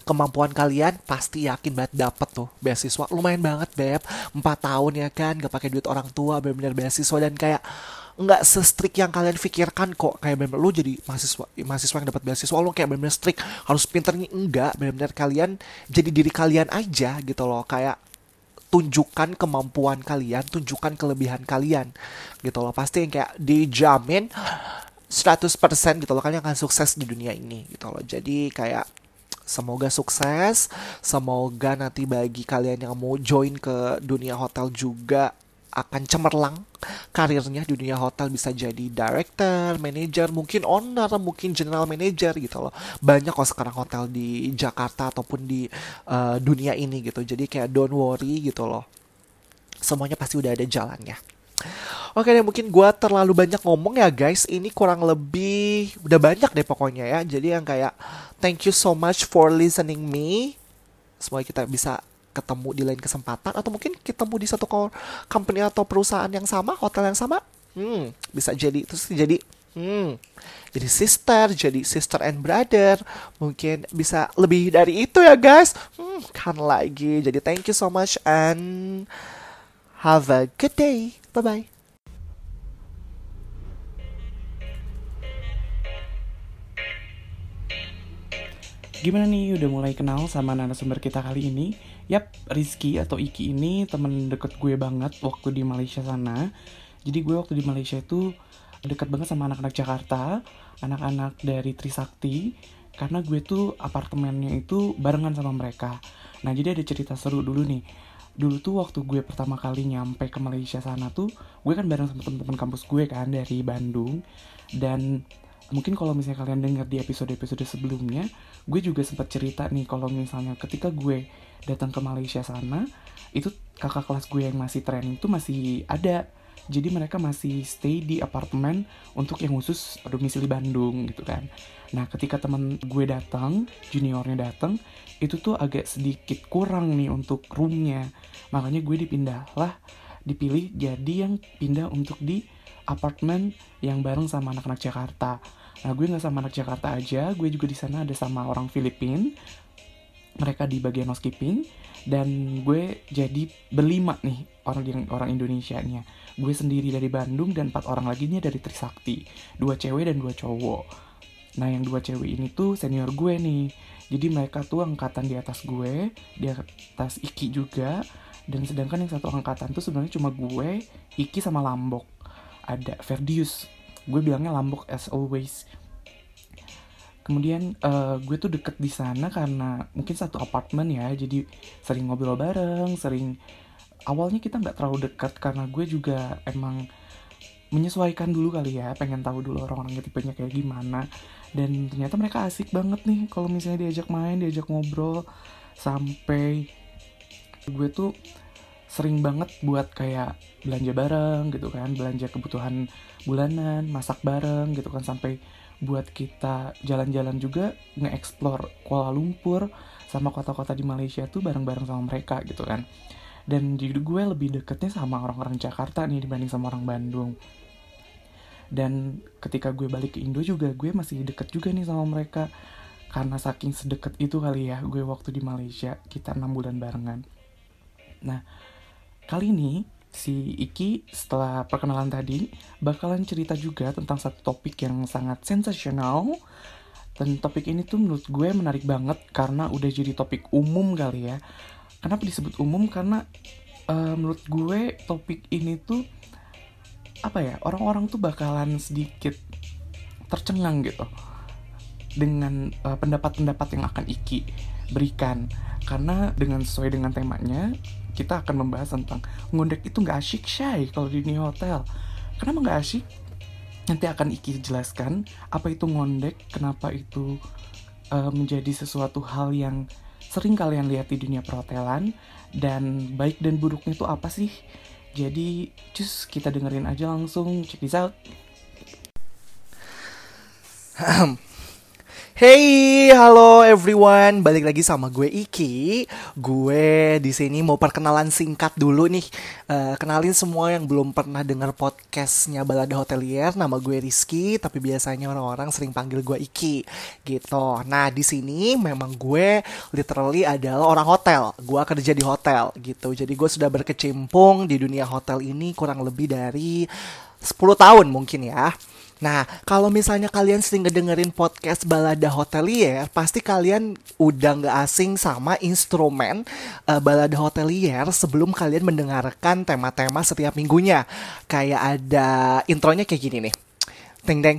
kemampuan kalian pasti yakin banget dapet tuh beasiswa. Lumayan banget beb. 4 tahun ya kan gak pakai duit orang tua benar-benar beasiswa. Dan kayak nggak se-strict yang kalian pikirkan kok. Kayak bener lu jadi mahasiswa mahasiswa yang dapat beasiswa lu kayak bener-bener strict harus pinternya enggak bener-bener kalian jadi diri kalian aja gitu loh. Kayak tunjukkan kemampuan kalian tunjukkan kelebihan kalian gitu loh. Pasti yang kayak dijamin 100% gitu loh kalian akan sukses di dunia ini gitu loh. Jadi kayak Semoga sukses, semoga nanti bagi kalian yang mau join ke dunia hotel juga akan cemerlang karirnya di dunia hotel bisa jadi director, manager, mungkin owner, mungkin general manager gitu loh. Banyak kok sekarang hotel di Jakarta ataupun di uh, dunia ini gitu. Jadi kayak don't worry gitu loh. Semuanya pasti udah ada jalannya. Oke deh mungkin gue terlalu banyak ngomong ya guys Ini kurang lebih udah banyak deh pokoknya ya Jadi yang kayak thank you so much for listening me Semoga kita bisa ketemu di lain kesempatan atau mungkin ketemu di satu company atau perusahaan yang sama, hotel yang sama. Hmm, bisa jadi terus jadi hmm, jadi sister, jadi sister and brother. Mungkin bisa lebih dari itu ya guys. Hmm, kan lagi. Jadi thank you so much and have a good day. Bye bye. Gimana nih udah mulai kenal sama narasumber kita kali ini? Yap, Rizky atau Iki ini temen deket gue banget waktu di Malaysia sana. Jadi gue waktu di Malaysia itu deket banget sama anak-anak Jakarta, anak-anak dari Trisakti, karena gue tuh apartemennya itu barengan sama mereka. Nah jadi ada cerita seru dulu nih. Dulu tuh waktu gue pertama kali nyampe ke Malaysia sana tuh, gue kan bareng sama temen-temen kampus gue kan dari Bandung. Dan mungkin kalau misalnya kalian dengar di episode-episode sebelumnya, gue juga sempat cerita nih kalau misalnya ketika gue datang ke Malaysia sana, itu kakak kelas gue yang masih training itu masih ada. Jadi mereka masih stay di apartemen untuk yang khusus domisili Bandung gitu kan. Nah ketika teman gue datang, juniornya datang, itu tuh agak sedikit kurang nih untuk roomnya. Makanya gue dipindah lah, dipilih jadi yang pindah untuk di apartemen yang bareng sama anak-anak Jakarta Nah gue nggak sama anak Jakarta aja, gue juga di sana ada sama orang Filipin. Mereka di bagian housekeeping dan gue jadi berlima nih orang orang Indonesia nya. Gue sendiri dari Bandung dan empat orang lagi nih dari Trisakti, dua cewek dan dua cowok. Nah yang dua cewek ini tuh senior gue nih. Jadi mereka tuh angkatan di atas gue, di atas Iki juga. Dan sedangkan yang satu angkatan tuh sebenarnya cuma gue, Iki sama Lambok. Ada Verdius, gue bilangnya Lambok as always kemudian uh, gue tuh deket di sana karena mungkin satu apartemen ya jadi sering ngobrol bareng sering awalnya kita nggak terlalu dekat karena gue juga emang menyesuaikan dulu kali ya pengen tahu dulu orang-orangnya tipenya kayak gimana. Dan ternyata mereka asik banget nih kalau misalnya diajak main diajak ngobrol sampai gue tuh sering banget buat kayak belanja bareng gitu kan belanja kebutuhan bulanan masak bareng gitu kan sampai buat kita jalan-jalan juga nge-explore Kuala Lumpur sama kota-kota di Malaysia tuh bareng-bareng sama mereka gitu kan. Dan jadi gue lebih deketnya sama orang-orang Jakarta nih dibanding sama orang Bandung. Dan ketika gue balik ke Indo juga gue masih deket juga nih sama mereka. Karena saking sedekat itu kali ya gue waktu di Malaysia kita enam bulan barengan. Nah Kali ini si Iki setelah perkenalan tadi bakalan cerita juga tentang satu topik yang sangat sensasional dan topik ini tuh menurut gue menarik banget karena udah jadi topik umum kali ya. Kenapa disebut umum? Karena uh, menurut gue topik ini tuh apa ya orang-orang tuh bakalan sedikit tercengang gitu dengan uh, pendapat-pendapat yang akan Iki berikan karena dengan sesuai dengan temanya kita akan membahas tentang ngondek itu nggak asyik shy kalau di New Hotel. Kenapa nggak asyik? Nanti akan Iki jelaskan apa itu ngondek, kenapa itu uh, menjadi sesuatu hal yang sering kalian lihat di dunia perhotelan dan baik dan buruknya itu apa sih? Jadi, cus kita dengerin aja langsung. Check this out. Hey, halo everyone. Balik lagi sama gue Iki. Gue di sini mau perkenalan singkat dulu nih. Uh, kenalin semua yang belum pernah dengar podcastnya Balada Hotelier. Nama gue Rizky, tapi biasanya orang-orang sering panggil gue Iki. Gitu. Nah, di sini memang gue literally adalah orang hotel. Gue kerja di hotel gitu. Jadi gue sudah berkecimpung di dunia hotel ini kurang lebih dari 10 tahun mungkin ya. Nah, kalau misalnya kalian sering ngedengerin podcast balada hotelier, pasti kalian udah nggak asing sama instrumen uh, balada hotelier sebelum kalian mendengarkan tema-tema setiap minggunya. Kayak ada intronya kayak gini nih. Teng deng,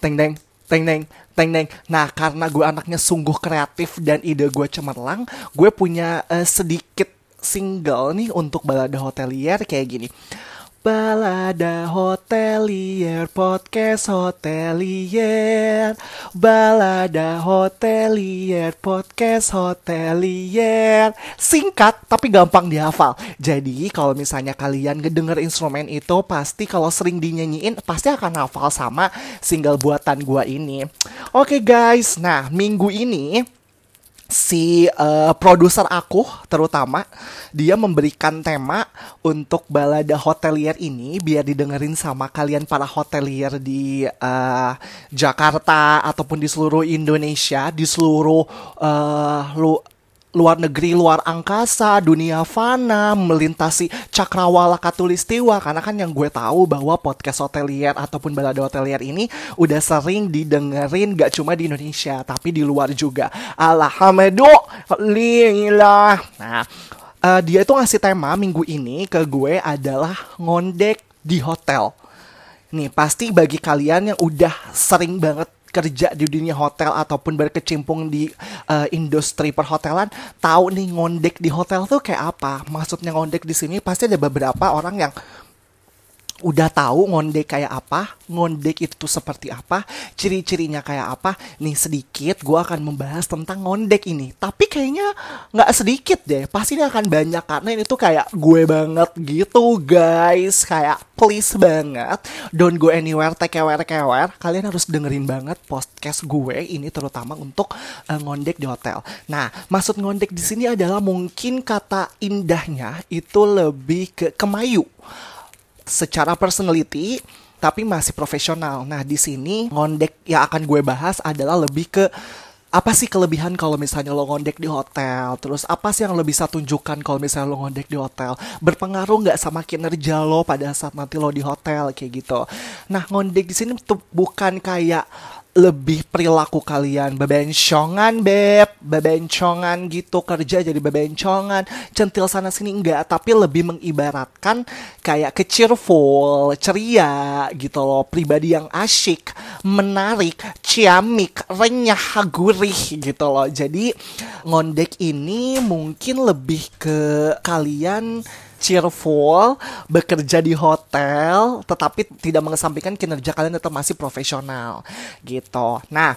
teng deng, teng deng, teng deng. Nah, karena gue anaknya sungguh kreatif dan ide gue cemerlang, gue punya uh, sedikit single nih untuk balada hotelier kayak gini. Balada Hotelier Podcast Hotelier. Balada Hotelier Podcast Hotelier. Singkat tapi gampang dihafal. Jadi kalau misalnya kalian ngedenger instrumen itu Pasti kalau sering dinyanyiin Pasti akan hafal sama single buatan gua ini. Oke guys. Nah minggu ini si uh, produser aku terutama dia memberikan tema untuk balada hotelier ini biar didengerin sama kalian para hotelier di uh, Jakarta ataupun di seluruh Indonesia di seluruh uh, lu luar negeri, luar angkasa, dunia fana, melintasi cakrawala katulistiwa. Karena kan yang gue tahu bahwa podcast hotelier ataupun balada hotelier ini udah sering didengerin gak cuma di Indonesia, tapi di luar juga. Alhamdulillah. Nah, uh, dia itu ngasih tema minggu ini ke gue adalah ngondek di hotel. Nih, pasti bagi kalian yang udah sering banget kerja di dunia hotel ataupun berkecimpung di uh, industri perhotelan tahu nih ngondek di hotel tuh kayak apa. Maksudnya ngondek di sini pasti ada beberapa orang yang udah tahu ngondek kayak apa, ngondek itu seperti apa, ciri-cirinya kayak apa. Nih sedikit gue akan membahas tentang ngondek ini. Tapi kayaknya nggak sedikit deh, pasti ini akan banyak karena ini tuh kayak gue banget gitu guys. Kayak please banget, don't go anywhere, take care, care. Kalian harus dengerin banget podcast gue ini terutama untuk uh, ngondek di hotel. Nah, maksud ngondek di sini adalah mungkin kata indahnya itu lebih ke kemayu secara personality tapi masih profesional. Nah, di sini ngondek yang akan gue bahas adalah lebih ke apa sih kelebihan kalau misalnya lo ngondek di hotel? Terus apa sih yang lo bisa tunjukkan kalau misalnya lo ngondek di hotel? Berpengaruh nggak sama kinerja lo pada saat nanti lo di hotel kayak gitu? Nah ngondek di sini tuh bukan kayak lebih perilaku kalian. Bebencongan beb. Bebencongan gitu. Kerja jadi bebencongan. Centil sana sini enggak. Tapi lebih mengibaratkan kayak ke cheerful ceria gitu loh. Pribadi yang asyik menarik ciamik renyah gurih gitu loh. Jadi ngondek ini mungkin lebih ke kalian cheerful, bekerja di hotel, tetapi tidak mengesampingkan kinerja kalian tetap masih profesional gitu. Nah,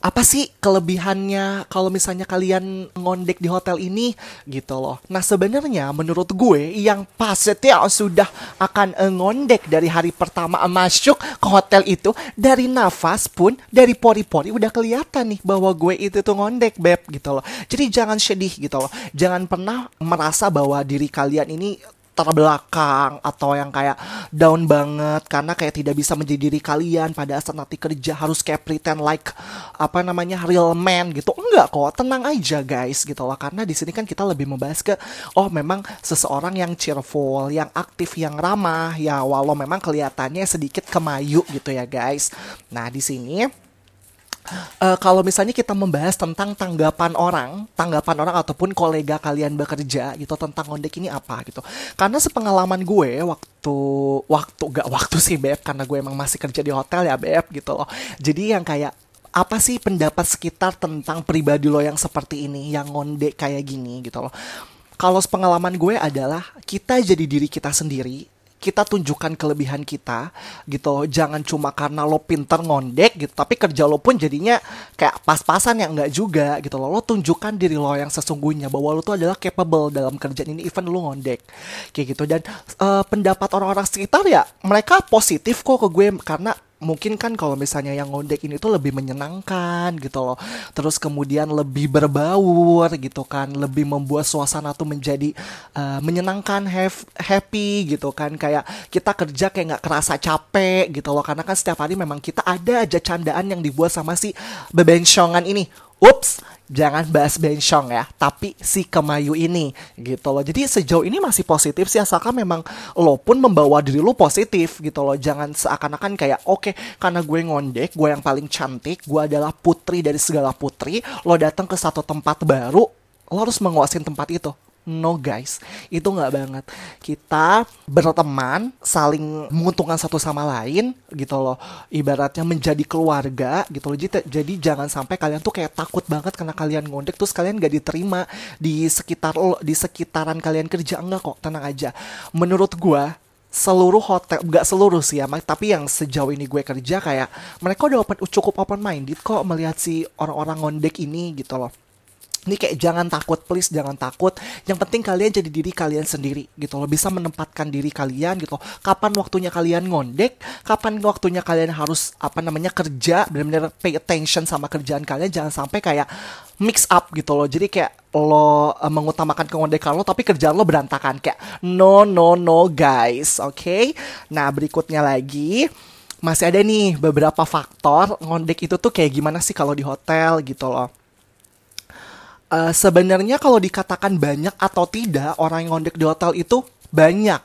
apa sih kelebihannya kalau misalnya kalian ngondek di hotel ini gitu loh. Nah sebenarnya menurut gue yang pasti sudah akan ngondek dari hari pertama masuk ke hotel itu dari nafas pun dari pori-pori udah kelihatan nih bahwa gue itu tuh ngondek beb gitu loh. Jadi jangan sedih gitu loh. Jangan pernah merasa bahwa diri kalian ini terbelakang atau yang kayak down banget karena kayak tidak bisa menjadi diri kalian pada saat nanti kerja harus kayak pretend like apa namanya real man gitu. Enggak kok tenang aja guys gitu loh. Karena di sini kan kita lebih membahas ke oh memang seseorang yang cheerful yang aktif yang ramah ya walau memang kelihatannya sedikit kemayu gitu ya guys. Nah di sini uh, kalau misalnya kita membahas tentang tanggapan orang, tanggapan orang ataupun kolega kalian bekerja gitu tentang ngondek ini apa gitu. Karena sepengalaman gue waktu waktu gak waktu sih beb karena gue emang masih kerja di hotel ya beb gitu loh. Jadi yang kayak apa sih pendapat sekitar tentang pribadi lo yang seperti ini, yang ngondek kayak gini gitu loh. Kalau pengalaman gue adalah kita jadi diri kita sendiri, kita tunjukkan kelebihan kita gitu. Jangan cuma karena lo pinter ngondek gitu. Tapi kerja lo pun jadinya kayak pas-pasan yang enggak juga gitu loh. Lo tunjukkan diri lo yang sesungguhnya bahwa lo tuh adalah capable dalam kerjaan ini even lo ngondek. Kayak gitu. Dan uh, pendapat orang-orang sekitar ya mereka positif kok ke gue karena mungkin kan kalau misalnya yang ngondek ini tuh lebih menyenangkan gitu loh. Terus kemudian lebih berbaur gitu kan lebih membuat suasana tuh menjadi uh, menyenangkan have, happy gitu kan. Kayak kita kerja kayak nggak kerasa capek gitu loh. Karena kan setiap hari memang kita ada aja candaan yang dibuat sama si bebencongan ini. Ups, jangan bahas bencong ya, tapi si Kemayu ini gitu loh. Jadi sejauh ini masih positif sih asalkan memang lo pun membawa diri lo positif gitu loh. Jangan seakan-akan kayak oke okay, karena gue ngondek, gue yang paling cantik, gue adalah putri dari segala putri. Lo datang ke satu tempat baru, lo harus menguasain tempat itu. No guys, itu nggak banget. Kita berteman, saling menguntungkan satu sama lain gitu loh. Ibaratnya menjadi keluarga gitu loh. Jadi, jadi jangan sampai kalian tuh kayak takut banget karena kalian ngondek terus kalian gak diterima di sekitar di sekitaran kalian kerja enggak kok, tenang aja. Menurut gua seluruh hotel nggak seluruh sih ya tapi yang sejauh ini gue kerja kayak mereka udah open, cukup open minded kok melihat si orang-orang ngondek ini gitu loh ini kayak jangan takut please jangan takut. Yang penting kalian jadi diri kalian sendiri gitu loh. Bisa menempatkan diri kalian gitu. Kapan waktunya kalian ngondek? Kapan waktunya kalian harus apa namanya kerja? Benar-benar pay attention sama kerjaan kalian. Jangan sampai kayak mix up gitu loh. Jadi kayak lo uh, mengutamakan kengondekan lo tapi kerjaan lo berantakan. Kayak no no no guys. Oke? Okay? nah berikutnya lagi. Masih ada nih beberapa faktor ngondek itu tuh kayak gimana sih kalau di hotel gitu loh uh, sebenarnya kalau dikatakan banyak atau tidak orang yang ngondek di hotel itu banyak.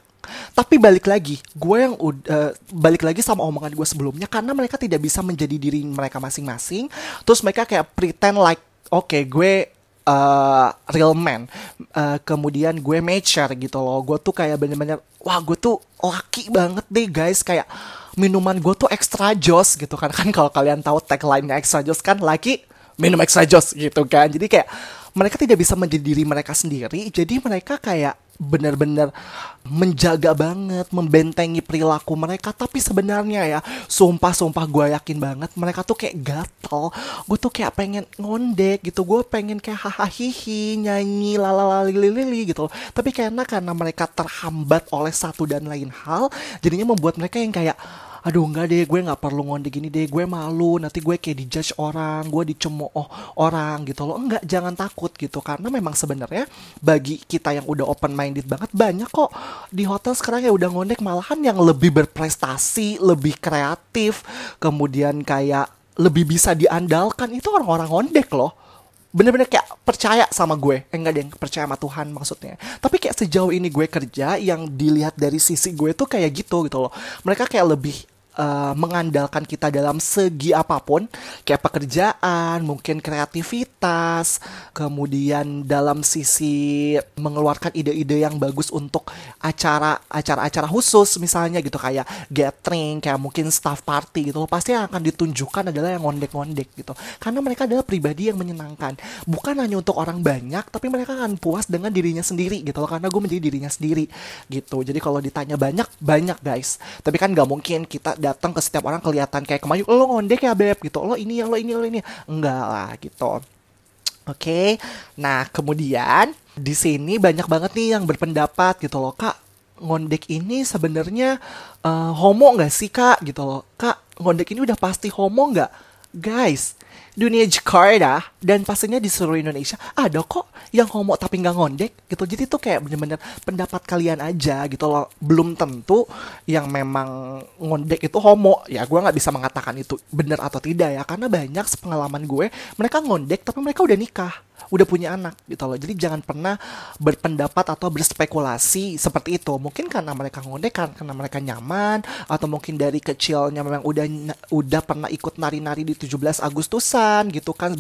Tapi balik lagi, gue yang uh, balik lagi sama omongan gue sebelumnya karena mereka tidak bisa menjadi diri mereka masing-masing. Terus mereka kayak pretend like, oke okay, gue uh, real man. Uh, kemudian gue mature gitu loh. Gue tuh kayak bener-bener, wah gue tuh laki banget deh guys. Kayak minuman gue tuh extra joss gitu kan. Kan kalau kalian tahu tagline-nya extra joss kan, laki minum extra joss gitu kan jadi kayak mereka tidak bisa menjadi diri mereka sendiri jadi mereka kayak benar-benar menjaga banget, membentengi perilaku mereka. Tapi sebenarnya ya, sumpah-sumpah gue yakin banget mereka tuh kayak gatel. Gue tuh kayak pengen ngondek gitu. Gue pengen kayak hahaha hihi, nyanyi, lalalalili gitu. Tapi karena karena mereka terhambat oleh satu dan lain hal, jadinya membuat mereka yang kayak aduh enggak deh gue nggak perlu ngondek gini deh gue malu nanti gue kayak dijudge orang gue dicemooh orang gitu loh. Enggak jangan takut gitu karena memang sebenarnya bagi kita yang udah open minded banget banyak kok di hotel sekarang ya udah ngondek malahan yang lebih berprestasi lebih kreatif kemudian kayak lebih bisa diandalkan itu orang-orang ngondek loh. Bener-bener kayak percaya sama gue. Eh, enggak deh percaya sama Tuhan maksudnya. Tapi kayak sejauh ini gue kerja yang dilihat dari sisi gue tuh kayak gitu gitu loh. Mereka kayak lebih uh, mengandalkan kita dalam segi apa pun kayak pekerjaan mungkin kreativitas kemudian dalam sisi mengeluarkan ide-ide yang bagus untuk acara acara-acara khusus misalnya gitu kayak gathering kayak mungkin staff party gitu pasti yang akan ditunjukkan adalah yang ngondek-ngondek gitu. Karena mereka adalah pribadi yang menyenangkan. Bukan hanya untuk orang banyak tapi mereka akan puas dengan dirinya sendiri gitu loh karena gue menjadi dirinya sendiri gitu. Jadi kalau ditanya banyak banyak guys. Tapi kan nggak mungkin kita datang ke setiap orang kelihatan kayak kemayu lo ngondek ya beb gitu. Lo ini ya lo ini lo ini enggak lah gitu. Oke, nah kemudian di sini banyak banget nih yang berpendapat gitu loh kak ngondek ini sebenarnya uh, homo nggak sih kak? Gitu loh kak ngondek ini udah pasti homo nggak? Guys dunia Jakarta dan pastinya di seluruh Indonesia. Ada kok yang homo tapi nggak ngondek gitu. Jadi tuh kayak bener-bener pendapat kalian aja gitu loh. Belum tentu yang memang ngondek itu homo. Ya gue nggak bisa mengatakan itu benar atau tidak ya. Karena banyak pengalaman gue mereka ngondek tapi mereka udah nikah udah punya anak gitu loh. Jadi jangan pernah berpendapat atau berspekulasi seperti itu. Mungkin karena mereka ngondek kan karena mereka nyaman atau mungkin dari kecilnya memang udah udah pernah ikut nari-nari di 17 Agustusan gitu kan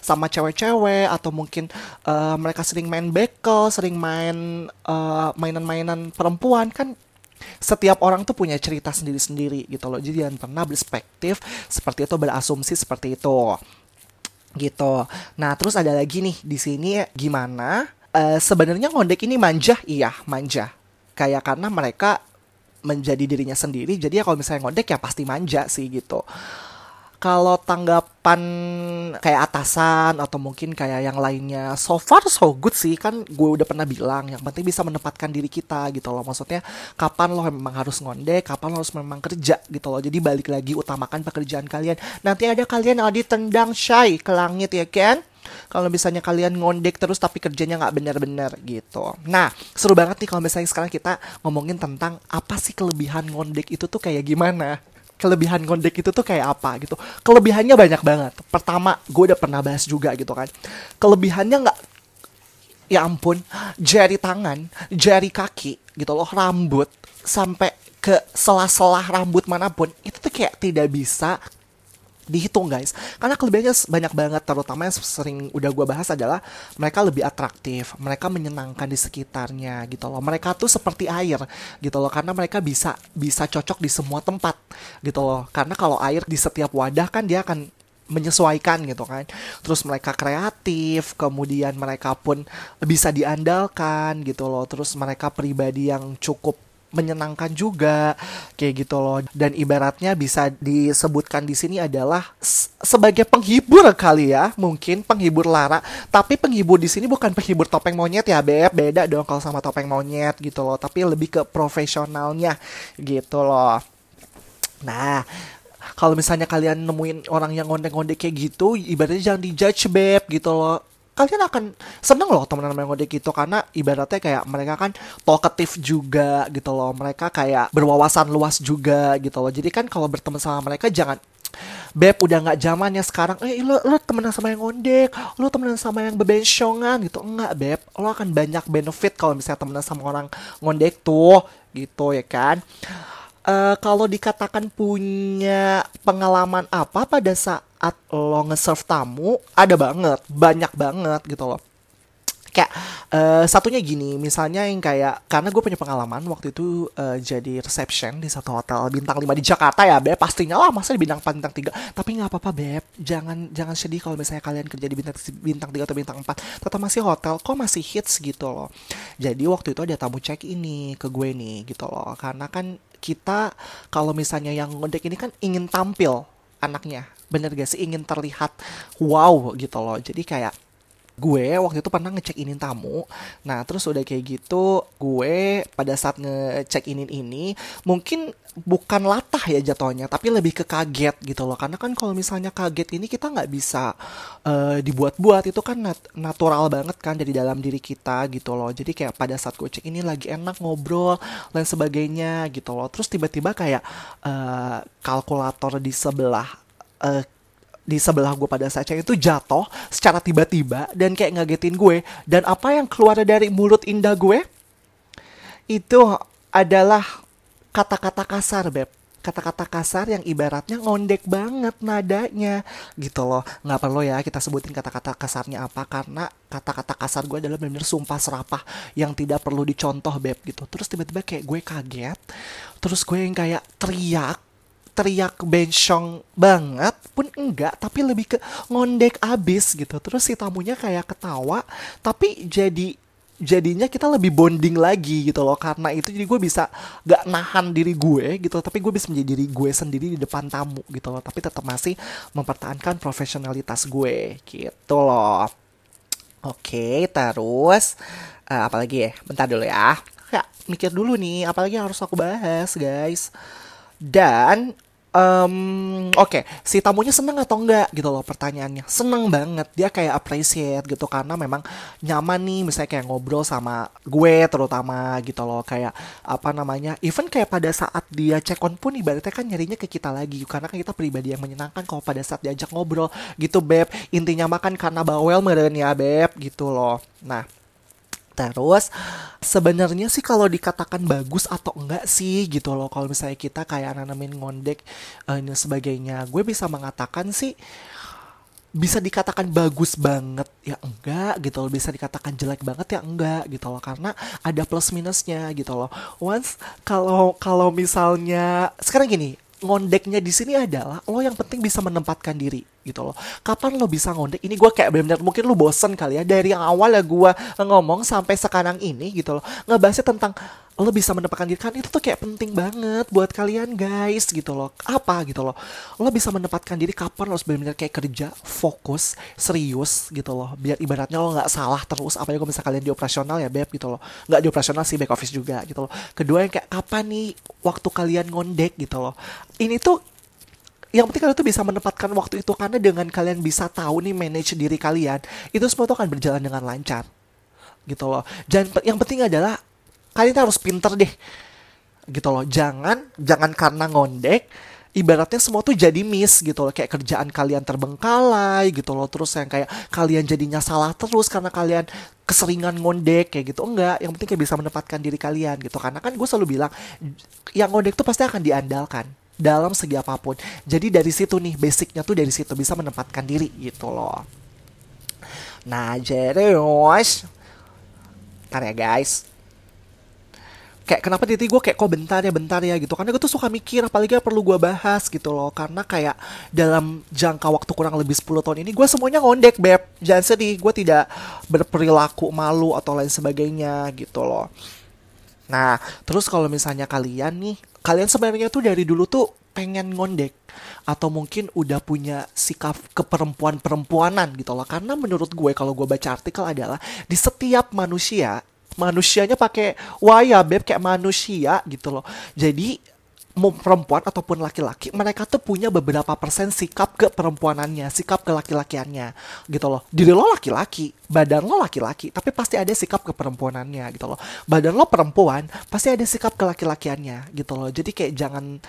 sama cewek-cewek atau mungkin uh, mereka sering main bekel, sering main uh, mainan-mainan perempuan kan setiap orang tuh punya cerita sendiri-sendiri gitu loh. Jadi jangan pernah berspektif seperti itu berasumsi seperti itu gitu. Nah, terus ada lagi nih di sini gimana? Uh, Sebenarnya ngondek ini manja, iya manja. Kayak karena mereka menjadi dirinya sendiri, jadi ya kalau misalnya ngondek ya pasti manja sih gitu kalau tanggapan kayak atasan atau mungkin kayak yang lainnya so far so good sih. Kan gue udah pernah bilang yang penting bisa menempatkan diri kita gitu loh. Maksudnya kapan lo memang harus ngondek kapan lo harus memang kerja gitu loh. Jadi balik lagi utamakan pekerjaan kalian. Nanti ada kalian yang ditendang shy ke langit ya kan? Kalau misalnya kalian ngondek terus tapi kerjanya nggak benar-benar gitu. Nah, seru banget nih kalau misalnya sekarang kita ngomongin tentang apa sih kelebihan ngondek itu tuh kayak gimana kelebihan ngondek itu tuh kayak apa gitu. Kelebihannya banyak banget. Pertama, gue udah pernah bahas juga gitu kan. Kelebihannya nggak ya ampun, jari tangan, jari kaki gitu loh, rambut sampai ke sela-sela rambut mana pun itu tuh kayak tidak bisa dihitung guys. Karena kelebihannya banyak banget. Terutama yang sering udah gue bahas adalah mereka lebih atraktif mereka menyenangkan di sekitarnya gitu loh. Mereka tuh seperti air gitu loh. Karena mereka bisa bisa cocok di semua tempat gitu loh. Karena kalau air di setiap wadah kan dia akan menyesuaikan gitu kan. Terus mereka kreatif, kemudian mereka pun bisa diandalkan gitu loh. Terus mereka pribadi yang cukup menyenangkan juga kayak gitu loh. Dan ibaratnya bisa disebutkan di sini adalah sebagai penghibur kali ya mungkin penghibur Lara. Tapi penghibur di sini bukan penghibur topeng monyet ya beb. Beda dong kalau sama topeng monyet gitu loh tapi lebih ke profesionalnya gitu loh. Nah kalau misalnya kalian nemuin orang yang ngondek-ngondek kayak gitu ibaratnya jangan dijudge beb gitu loh kalian akan seneng loh teman teman ngondek gitu karena ibaratnya kayak mereka kan talkative juga gitu loh. Mereka kayak berwawasan luas juga gitu loh. Jadi kan kalau berteman sama mereka jangan Beb udah nggak zamannya sekarang. Eh lo, lo temenan sama yang ngondek Lo temenan sama yang bebensyongan gitu. Enggak Beb. Lo akan banyak benefit kalau misalnya temenan sama orang ngondek tuh Gitu ya kan uh, Kalau dikatakan punya pengalaman apa pada saat lo nge-serve tamu ada banget, banyak banget gitu loh. Kayak uh, satunya gini, misalnya yang kayak karena gue punya pengalaman waktu itu uh, jadi reception di satu hotel bintang 5 di Jakarta ya, Beb. Pastinya lah masa di bintang 4 bintang 3. Tapi nggak apa-apa, Beb. Jangan jangan sedih kalau misalnya kalian kerja di bintang bintang 3 atau bintang 4. Tetap masih hotel, kok masih hits gitu loh. Jadi waktu itu ada tamu check ini ke gue nih gitu loh. Karena kan kita kalau misalnya yang ngondek ini kan ingin tampil anaknya. Bener gak sih? Ingin terlihat wow gitu loh. Jadi kayak gue waktu itu pernah ngecek inin tamu. Nah, terus udah kayak gitu, gue pada saat ngecek inin ini mungkin bukan latah ya jatuhnya, tapi lebih ke kaget gitu loh. Karena kan kalau misalnya kaget ini kita nggak bisa eh, dibuat-buat itu kan nat- natural banget kan dari dalam diri kita gitu loh. Jadi kayak pada saat gue cek ini lagi enak ngobrol dan sebagainya gitu loh. Terus tiba-tiba kayak eh, kalkulator di sebelah eh, di sebelah gue pada saat itu jatuh secara tiba-tiba dan kayak ngagetin gue. Dan apa yang keluar dari mulut indah gue itu adalah kata-kata kasar beb. Kata-kata kasar yang ibaratnya ngondek banget nadanya gitu loh. Nggak perlu ya kita sebutin kata-kata kasarnya apa karena kata-kata kasar gue adalah benar-benar sumpah serapah yang tidak perlu dicontoh beb gitu. Terus tiba-tiba kayak gue kaget terus gue yang kayak teriak teriak bencong banget pun enggak tapi lebih ke ngondek abis gitu terus si tamunya kayak ketawa tapi jadi jadinya kita lebih bonding lagi gitu loh karena itu jadi gue bisa gak nahan diri gue gitu tapi gue bisa menjadi diri gue sendiri di depan tamu gitu loh tapi tetap masih mempertahankan profesionalitas gue gitu loh Oke, terus eh, apa lagi ya? Bentar dulu ya. Kayak mikir dulu nih, apalagi yang harus aku bahas, guys. Dan em, oke, si tamunya seneng atau enggak gitu loh pertanyaannya. Seneng banget, dia kayak appreciate gitu karena memang nyaman nih misalnya kayak ngobrol sama gue terutama gitu loh kayak apa namanya? Even kayak pada saat dia check on pun ibaratnya kan nyarinya ke kita lagi karena kan kita pribadi yang menyenangkan kalau pada saat diajak ngobrol gitu beb. Intinya makan karena bawel meren ya beb gitu loh. Nah, Terus sebenarnya sih kalau dikatakan bagus atau enggak sih gitu loh kalau misalnya kita kayak nanamin ngondek eh, dan sebagainya, gue bisa mengatakan sih bisa dikatakan bagus banget ya enggak gitu loh bisa dikatakan jelek banget ya enggak gitu loh karena ada plus minusnya gitu loh. Once kalau kalau misalnya sekarang gini ngondeknya di sini adalah lo yang penting bisa menempatkan diri gitu loh. Kapan lo bisa ngondek? Ini gue kayak benar-benar mungkin lo bosen kali ya dari yang awal ya gue ngomong sampai sekarang ini gitu loh. Ngebahasnya tentang lo bisa menempatkan diri kan itu tuh kayak penting banget buat kalian guys gitu loh. Apa gitu loh. Lo bisa menempatkan diri kapan lo benar-benar kayak kerja fokus serius gitu loh. Biar ibaratnya lo nggak salah terus apa kalau misalnya kalian di operasional ya beb gitu loh. Nggak di operasional sih back office juga gitu loh. Kedua yang kayak kapan nih waktu kalian ngondek gitu loh. Ini tuh yang penting kalian tuh bisa menempatkan waktu itu karena dengan kalian bisa tahu nih manage diri kalian itu semua tuh akan berjalan dengan lancar. Gitu loh. Dan yang penting adalah kalian harus pinter deh. Gitu loh. Jangan jangan karena ngondek ibaratnya semua tuh jadi miss gitu loh. Kayak kerjaan kalian terbengkalai gitu loh. Terus yang kayak kalian jadinya salah terus karena kalian keseringan ngondek kayak gitu. Enggak. Yang penting kayak bisa menempatkan diri kalian gitu. Karena kan gue selalu bilang yang ngondek tuh pasti akan diandalkan dalam segi apa pun. Jadi dari situ nih basicnya tuh dari situ bisa menempatkan diri gitu loh. Nah jadi Ntar ya guys. Kayak kenapa titik gue kayak kok bentar ya bentar ya gitu. Karena gue tuh suka mikir apalagi yang perlu gue bahas gitu loh. Karena kayak dalam jangka waktu kurang lebih 10 tahun ini gue semuanya ngondek beb. Jangan sedih gue tidak berperilaku malu atau lain sebagainya gitu loh. Nah terus kalau misalnya kalian nih kalian sebenarnya tuh dari dulu tuh pengen ngondek atau mungkin udah punya sikap keperempuan-perempuanan gitu loh. Karena menurut gue kalau gue baca artikel adalah di setiap manusia manusianya pakai waya beb kayak manusia gitu loh. Jadi mau perempuan ataupun laki-laki mereka tuh punya beberapa persen sikap ke perempuanannya sikap ke laki-lakiannya gitu loh. Diri lo laki-laki badan lo laki-laki tapi pasti ada sikap ke perempuanannya gitu loh. Badan lo perempuan pasti ada sikap ke laki-lakiannya gitu loh. Jadi kayak jangan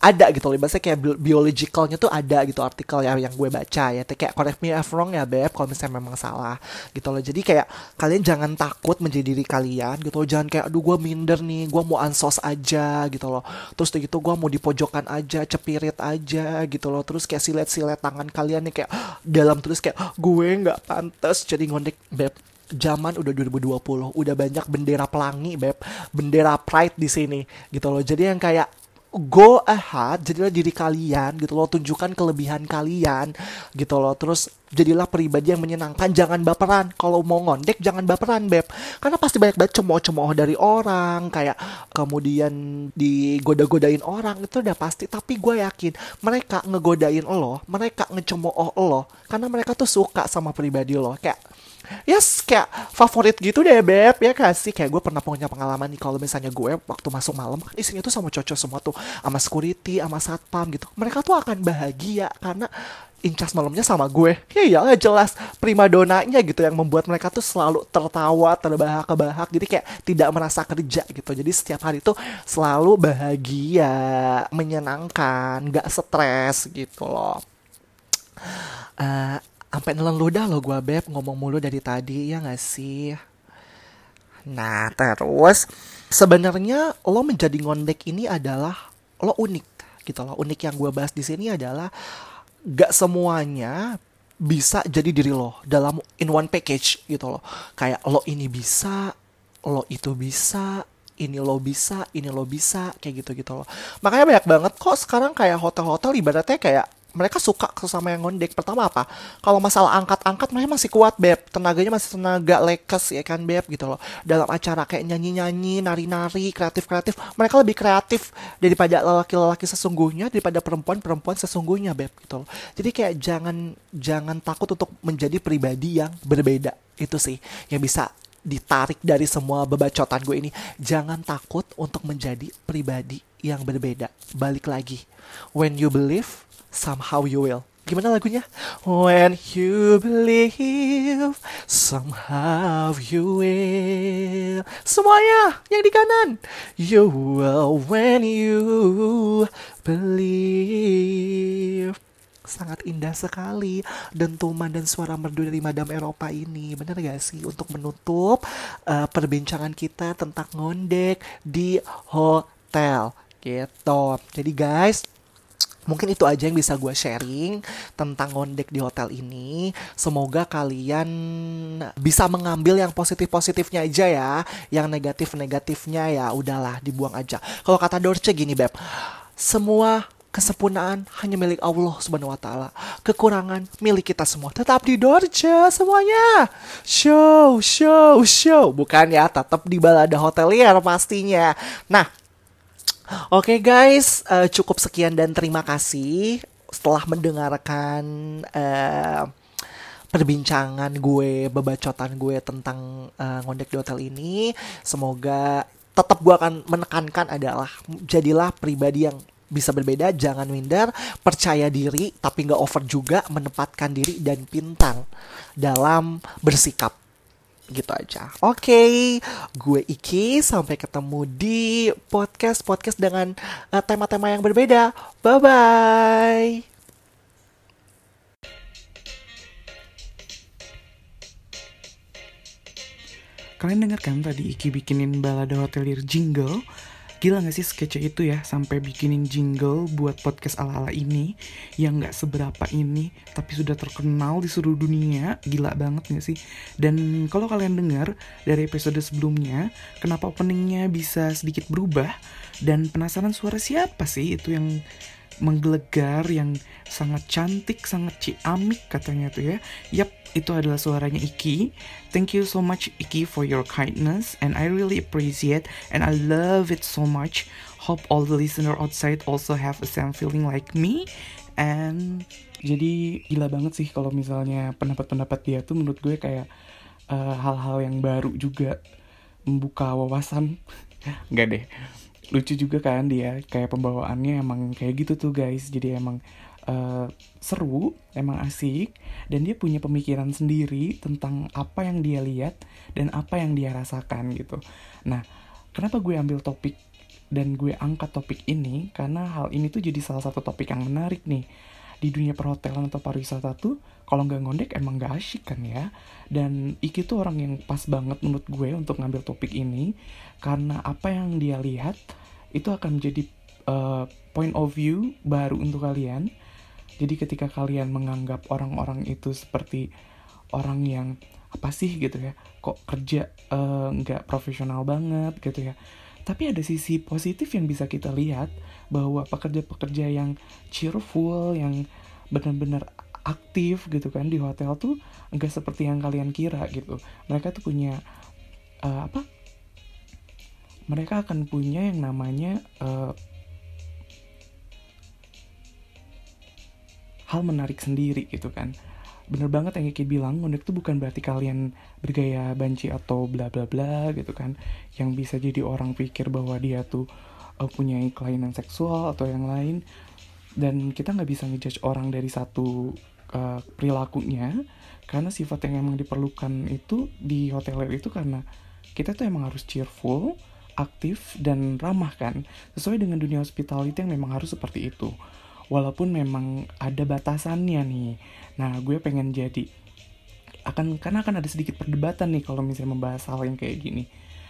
ada gitu loh. Bahasa kayak bi- biologicalnya tuh ada gitu artikel ya yang gue baca ya. Kayak correct me if wrong ya beb kalau misalnya memang salah gitu loh. Jadi kayak kalian jangan takut menjadi diri kalian gitu loh. Jangan kayak aduh gue minder nih gue mau ansos aja gitu loh. Terus gitu gue mau di pojokan aja cepirit aja gitu loh. Terus kayak silet-silet tangan kalian nih kayak dalam terus kayak gue nggak pantas jadi ngondek beb. Zaman udah 2020 udah banyak bendera pelangi beb. Bendera pride di sini gitu loh. Jadi yang kayak go ahead jadilah diri kalian gitu loh tunjukkan kelebihan kalian gitu loh. Terus jadilah pribadi yang menyenangkan jangan baperan. Kalau mau ngondek jangan baperan beb. Karena pasti banyak banget cemooh-cemooh dari orang kayak kemudian digoda-godain orang itu udah pasti. Tapi gue yakin mereka ngegodain lo mereka ngecemooh lo karena mereka tuh suka sama pribadi lo. Kayak yes kayak favorit gitu deh beb. Ya kasih kayak gue pernah punya pengalaman nih kalau misalnya gue waktu masuk malam kan isinya tuh sama cocok semua tuh. Sama security sama satpam gitu. Mereka tuh akan bahagia karena incas malamnya sama gue. Ya iyalah jelas primadonanya gitu yang membuat mereka tuh selalu tertawa terbahak-bahak. Jadi kayak tidak merasa kerja gitu. Jadi setiap hari tuh selalu bahagia menyenangkan nggak stres gitu loh. Eh, sampai nelen ludah loh gue beb. Ngomong mulu dari tadi ya gak sih? Nah terus sebenarnya lo menjadi ngondek ini adalah lo unik gitu loh. Unik yang gue bahas di sini adalah gak semuanya bisa jadi diri lo dalam in one package gitu loh. Kayak lo ini bisa lo itu bisa ini lo bisa ini lo bisa kayak gitu gitu loh. Makanya banyak banget kok sekarang kayak hotel-hotel ibaratnya kayak mereka suka sesama yang ngondek pertama apa? Kalau masalah angkat-angkat mereka masih kuat beb. Tenaganya masih tenaga lekes ya kan beb gitu loh. Dalam acara kayak nyanyi-nyanyi nari-nari kreatif-kreatif mereka lebih kreatif daripada lelaki-lelaki sesungguhnya daripada perempuan-perempuan sesungguhnya beb gitu loh. Jadi kayak jangan jangan takut untuk menjadi pribadi yang berbeda. Itu sih yang bisa ditarik dari semua bebacotan gue ini. Jangan takut untuk menjadi pribadi yang berbeda. Balik lagi. When you believe somehow you will. Gimana lagunya? When you believe somehow you will. Semuanya yang di kanan. You will when you believe. Sangat indah sekali dentuman dan suara merdu dari Madam Eropa ini. Bener gak sih? Untuk menutup uh, perbincangan kita tentang ngondek di hotel. Gitu. Jadi guys Mungkin itu aja yang bisa gue sharing tentang ngondek di hotel ini. Semoga kalian bisa mengambil yang positif-positifnya aja ya. Yang negatif-negatifnya ya udahlah dibuang aja. Kalau kata Dorce gini Beb, semua kesempurnaan hanya milik Allah Subhanahu wa taala. Kekurangan milik kita semua. Tetap di Dorce semuanya. Show, show, show. Bukan ya, tetap di balada hotelier pastinya. Nah, Oke guys, uh, cukup sekian dan terima kasih setelah mendengarkan uh, perbincangan gue, bebacotan gue tentang uh, ngondek di hotel ini. Semoga tetap gue akan menekankan adalah jadilah pribadi yang bisa berbeda, jangan minder, percaya diri, tapi nggak over juga, menempatkan diri dan pintar dalam bersikap gitu aja. Oke, okay, gue Iki sampai ketemu di podcast podcast dengan eh, tema-tema uh, yang berbeda. Bye bye. Kalian dengarkan tadi Iki bikinin balada hotelier jingle Gila gak sih sketch itu ya sampai bikinin jingle buat podcast ala-ala ini yang gak seberapa ini tapi sudah terkenal di seluruh dunia. Gila banget gak sih? Dan kalau kalian dengar dari episode sebelumnya, kenapa openingnya bisa sedikit berubah dan penasaran suara siapa sih itu yang menggelegar yang sangat cantik, sangat ciamik katanya tuh ya. Yap, itu adalah suaranya Iki. Thank you so much Iki for your kindness and I really appreciate and I love it so much. Hope all the listener outside also have the same feeling like me and jadi gila banget sih kalau misalnya pendapat-pendapat dia tuh menurut gue kayak eh, hal-hal uh, yang baru juga membuka wawasan. Enggak deh lucu juga kan dia kayak pembawaannya emang kayak gitu tuh guys. Jadi emang uh, seru emang asik dan dia punya pemikiran sendiri tentang apa yang dia lihat dan apa yang dia rasakan gitu. Nah kenapa gue ambil topik dan gue angkat topik ini? Karena hal ini tuh jadi salah satu topik yang menarik nih. Di dunia perhotelan atau pariwisata tuh kalau nggak ngondek emang nggak asyik kan ya dan Iki tuh orang yang pas banget menurut gue untuk ngambil topik ini karena apa yang dia lihat itu akan menjadi uh, point of view baru untuk kalian. Jadi ketika kalian menganggap orang-orang itu seperti orang yang apa sih gitu ya, kok kerja uh, nggak profesional banget gitu ya. Tapi ada sisi positif yang bisa kita lihat bahwa pekerja-pekerja yang cheerful, yang benar-benar aktif gitu kan di hotel tuh nggak seperti yang kalian kira gitu. Mereka tuh punya uh, apa? Mereka akan punya yang namanya uh, hal menarik sendiri gitu kan. Bener banget yang Kiki bilang ngondek tuh bukan berarti kalian bergaya banci atau bla bla bla gitu kan. Yang bisa jadi orang pikir bahwa dia tuh uh, punya kelainan seksual atau yang lain dan kita nggak bisa ngejudge orang dari satu uh, perilakunya karena sifat yang emang diperlukan itu di hoteler itu karena kita tuh emang harus cheerful aktif dan ramah kan. Sesuai dengan dunia hospitality yang memang harus seperti itu. Walaupun memang ada batasannya nih. Nah gue pengen jadi akan karena akan ada sedikit perdebatan nih kalau misalnya membahas hal yang kayak gini.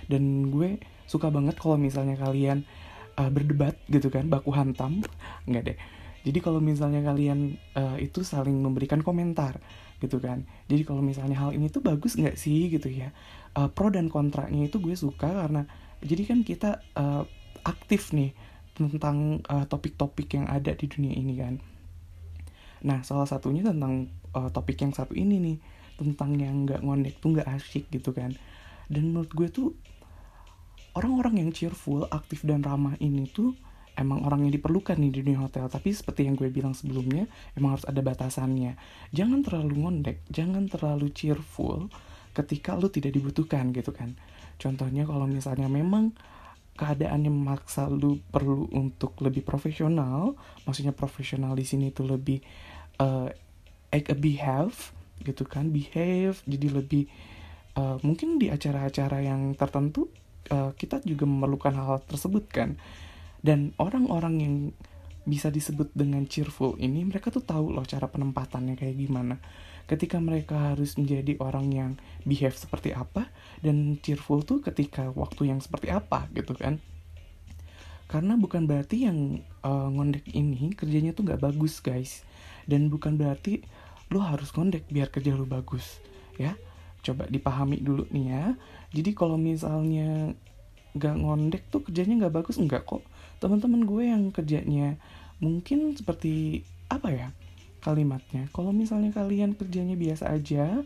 Dan gue suka banget kalau misalnya kalian uh, berdebat gitu kan baku hantam. Nggak deh jadi kalau misalnya kalian uh, itu saling memberikan komentar gitu kan. Jadi kalau misalnya hal ini tuh bagus nggak sih gitu ya? Uh, pro dan kontranya itu gue suka karena jadi kan kita uh, aktif nih tentang topik topik-topik yang ada di dunia ini kan. Nah salah satunya tentang uh, topik yang satu ini nih tentang yang nggak ngondek tuh nggak asyik gitu kan. Dan menurut gue tuh orang-orang yang cheerful aktif dan ramah ini tuh emang orang yang diperlukan nih di dunia hotel. Tapi seperti yang gue bilang sebelumnya emang harus ada batasannya. Jangan terlalu ngondek jangan terlalu cheerful ketika lu tidak dibutuhkan gitu kan. Contohnya kalau misalnya memang keadaannya memaksa lu perlu untuk lebih profesional maksudnya profesional di sini tuh lebih uh, act a behave gitu kan behave jadi lebih uh, mungkin di acara-acara yang tertentu uh, kita juga memerlukan hal, -hal tersebut kan dan orang-orang yang bisa disebut dengan cheerful ini mereka tuh tahu loh cara penempatannya kayak gimana. Ketika mereka harus menjadi orang yang behave seperti apa dan cheerful tuh ketika waktu yang seperti apa gitu kan. Karena bukan berarti yang uh, ngondek ini kerjanya tuh nggak bagus guys. Dan bukan berarti lo harus ngondek biar kerja lo bagus ya. Coba dipahami dulu nih ya. Jadi kalau misalnya nggak ngondek tuh kerjanya nggak bagus nggak kok teman-teman gue yang kerjanya mungkin seperti apa ya kalimatnya. Kalau misalnya kalian kerjanya biasa aja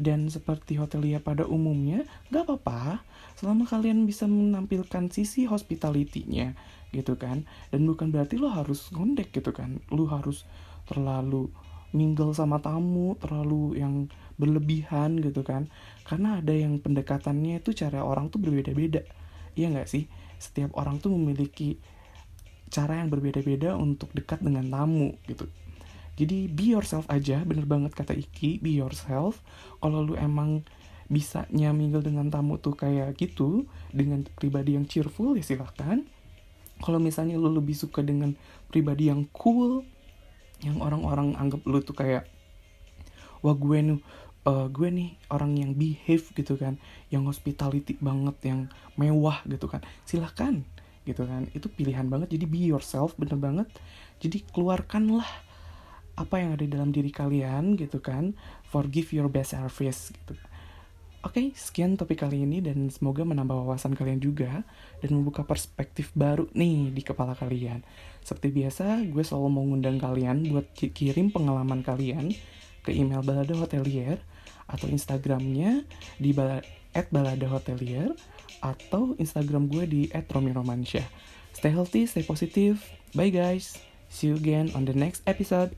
dan seperti hotelia pada umumnya, gak apa-apa. Selama kalian bisa menampilkan sisi hospitality-nya gitu kan. Dan bukan berarti lo harus ngondek gitu kan. Lo harus terlalu mingle sama tamu, terlalu yang berlebihan gitu kan. Karena ada yang pendekatannya itu cara orang tuh berbeda-beda. Iya gak sih? Setiap orang tuh memiliki cara yang berbeda-beda untuk dekat dengan tamu gitu. Jadi be yourself aja bener banget kata Iki be yourself. Kalau lu emang bisa nyamil dengan tamu tuh kayak gitu dengan pribadi yang cheerful ya silahkan. Kalau misalnya lu lebih suka dengan pribadi yang cool yang orang-orang anggap lu tuh kayak wah gue nih uh, gue nih orang yang behave gitu kan yang hospitality banget yang mewah gitu kan silahkan gitu kan. Itu pilihan banget jadi be yourself bener banget. Jadi keluarkanlah apa yang ada dalam diri kalian gitu kan forgive your best service gitu. Oke, okay, sekian topik kali ini dan semoga menambah wawasan kalian juga dan membuka perspektif baru nih di kepala kalian. Seperti biasa, gue selalu mau ngundang kalian buat kirim pengalaman kalian ke email Balada Hotelier atau Instagramnya di bala at Balada Hotelier atau Instagram gue di at Romi Romansyah. Stay healthy, stay positive. Bye guys. See you again on the next episode.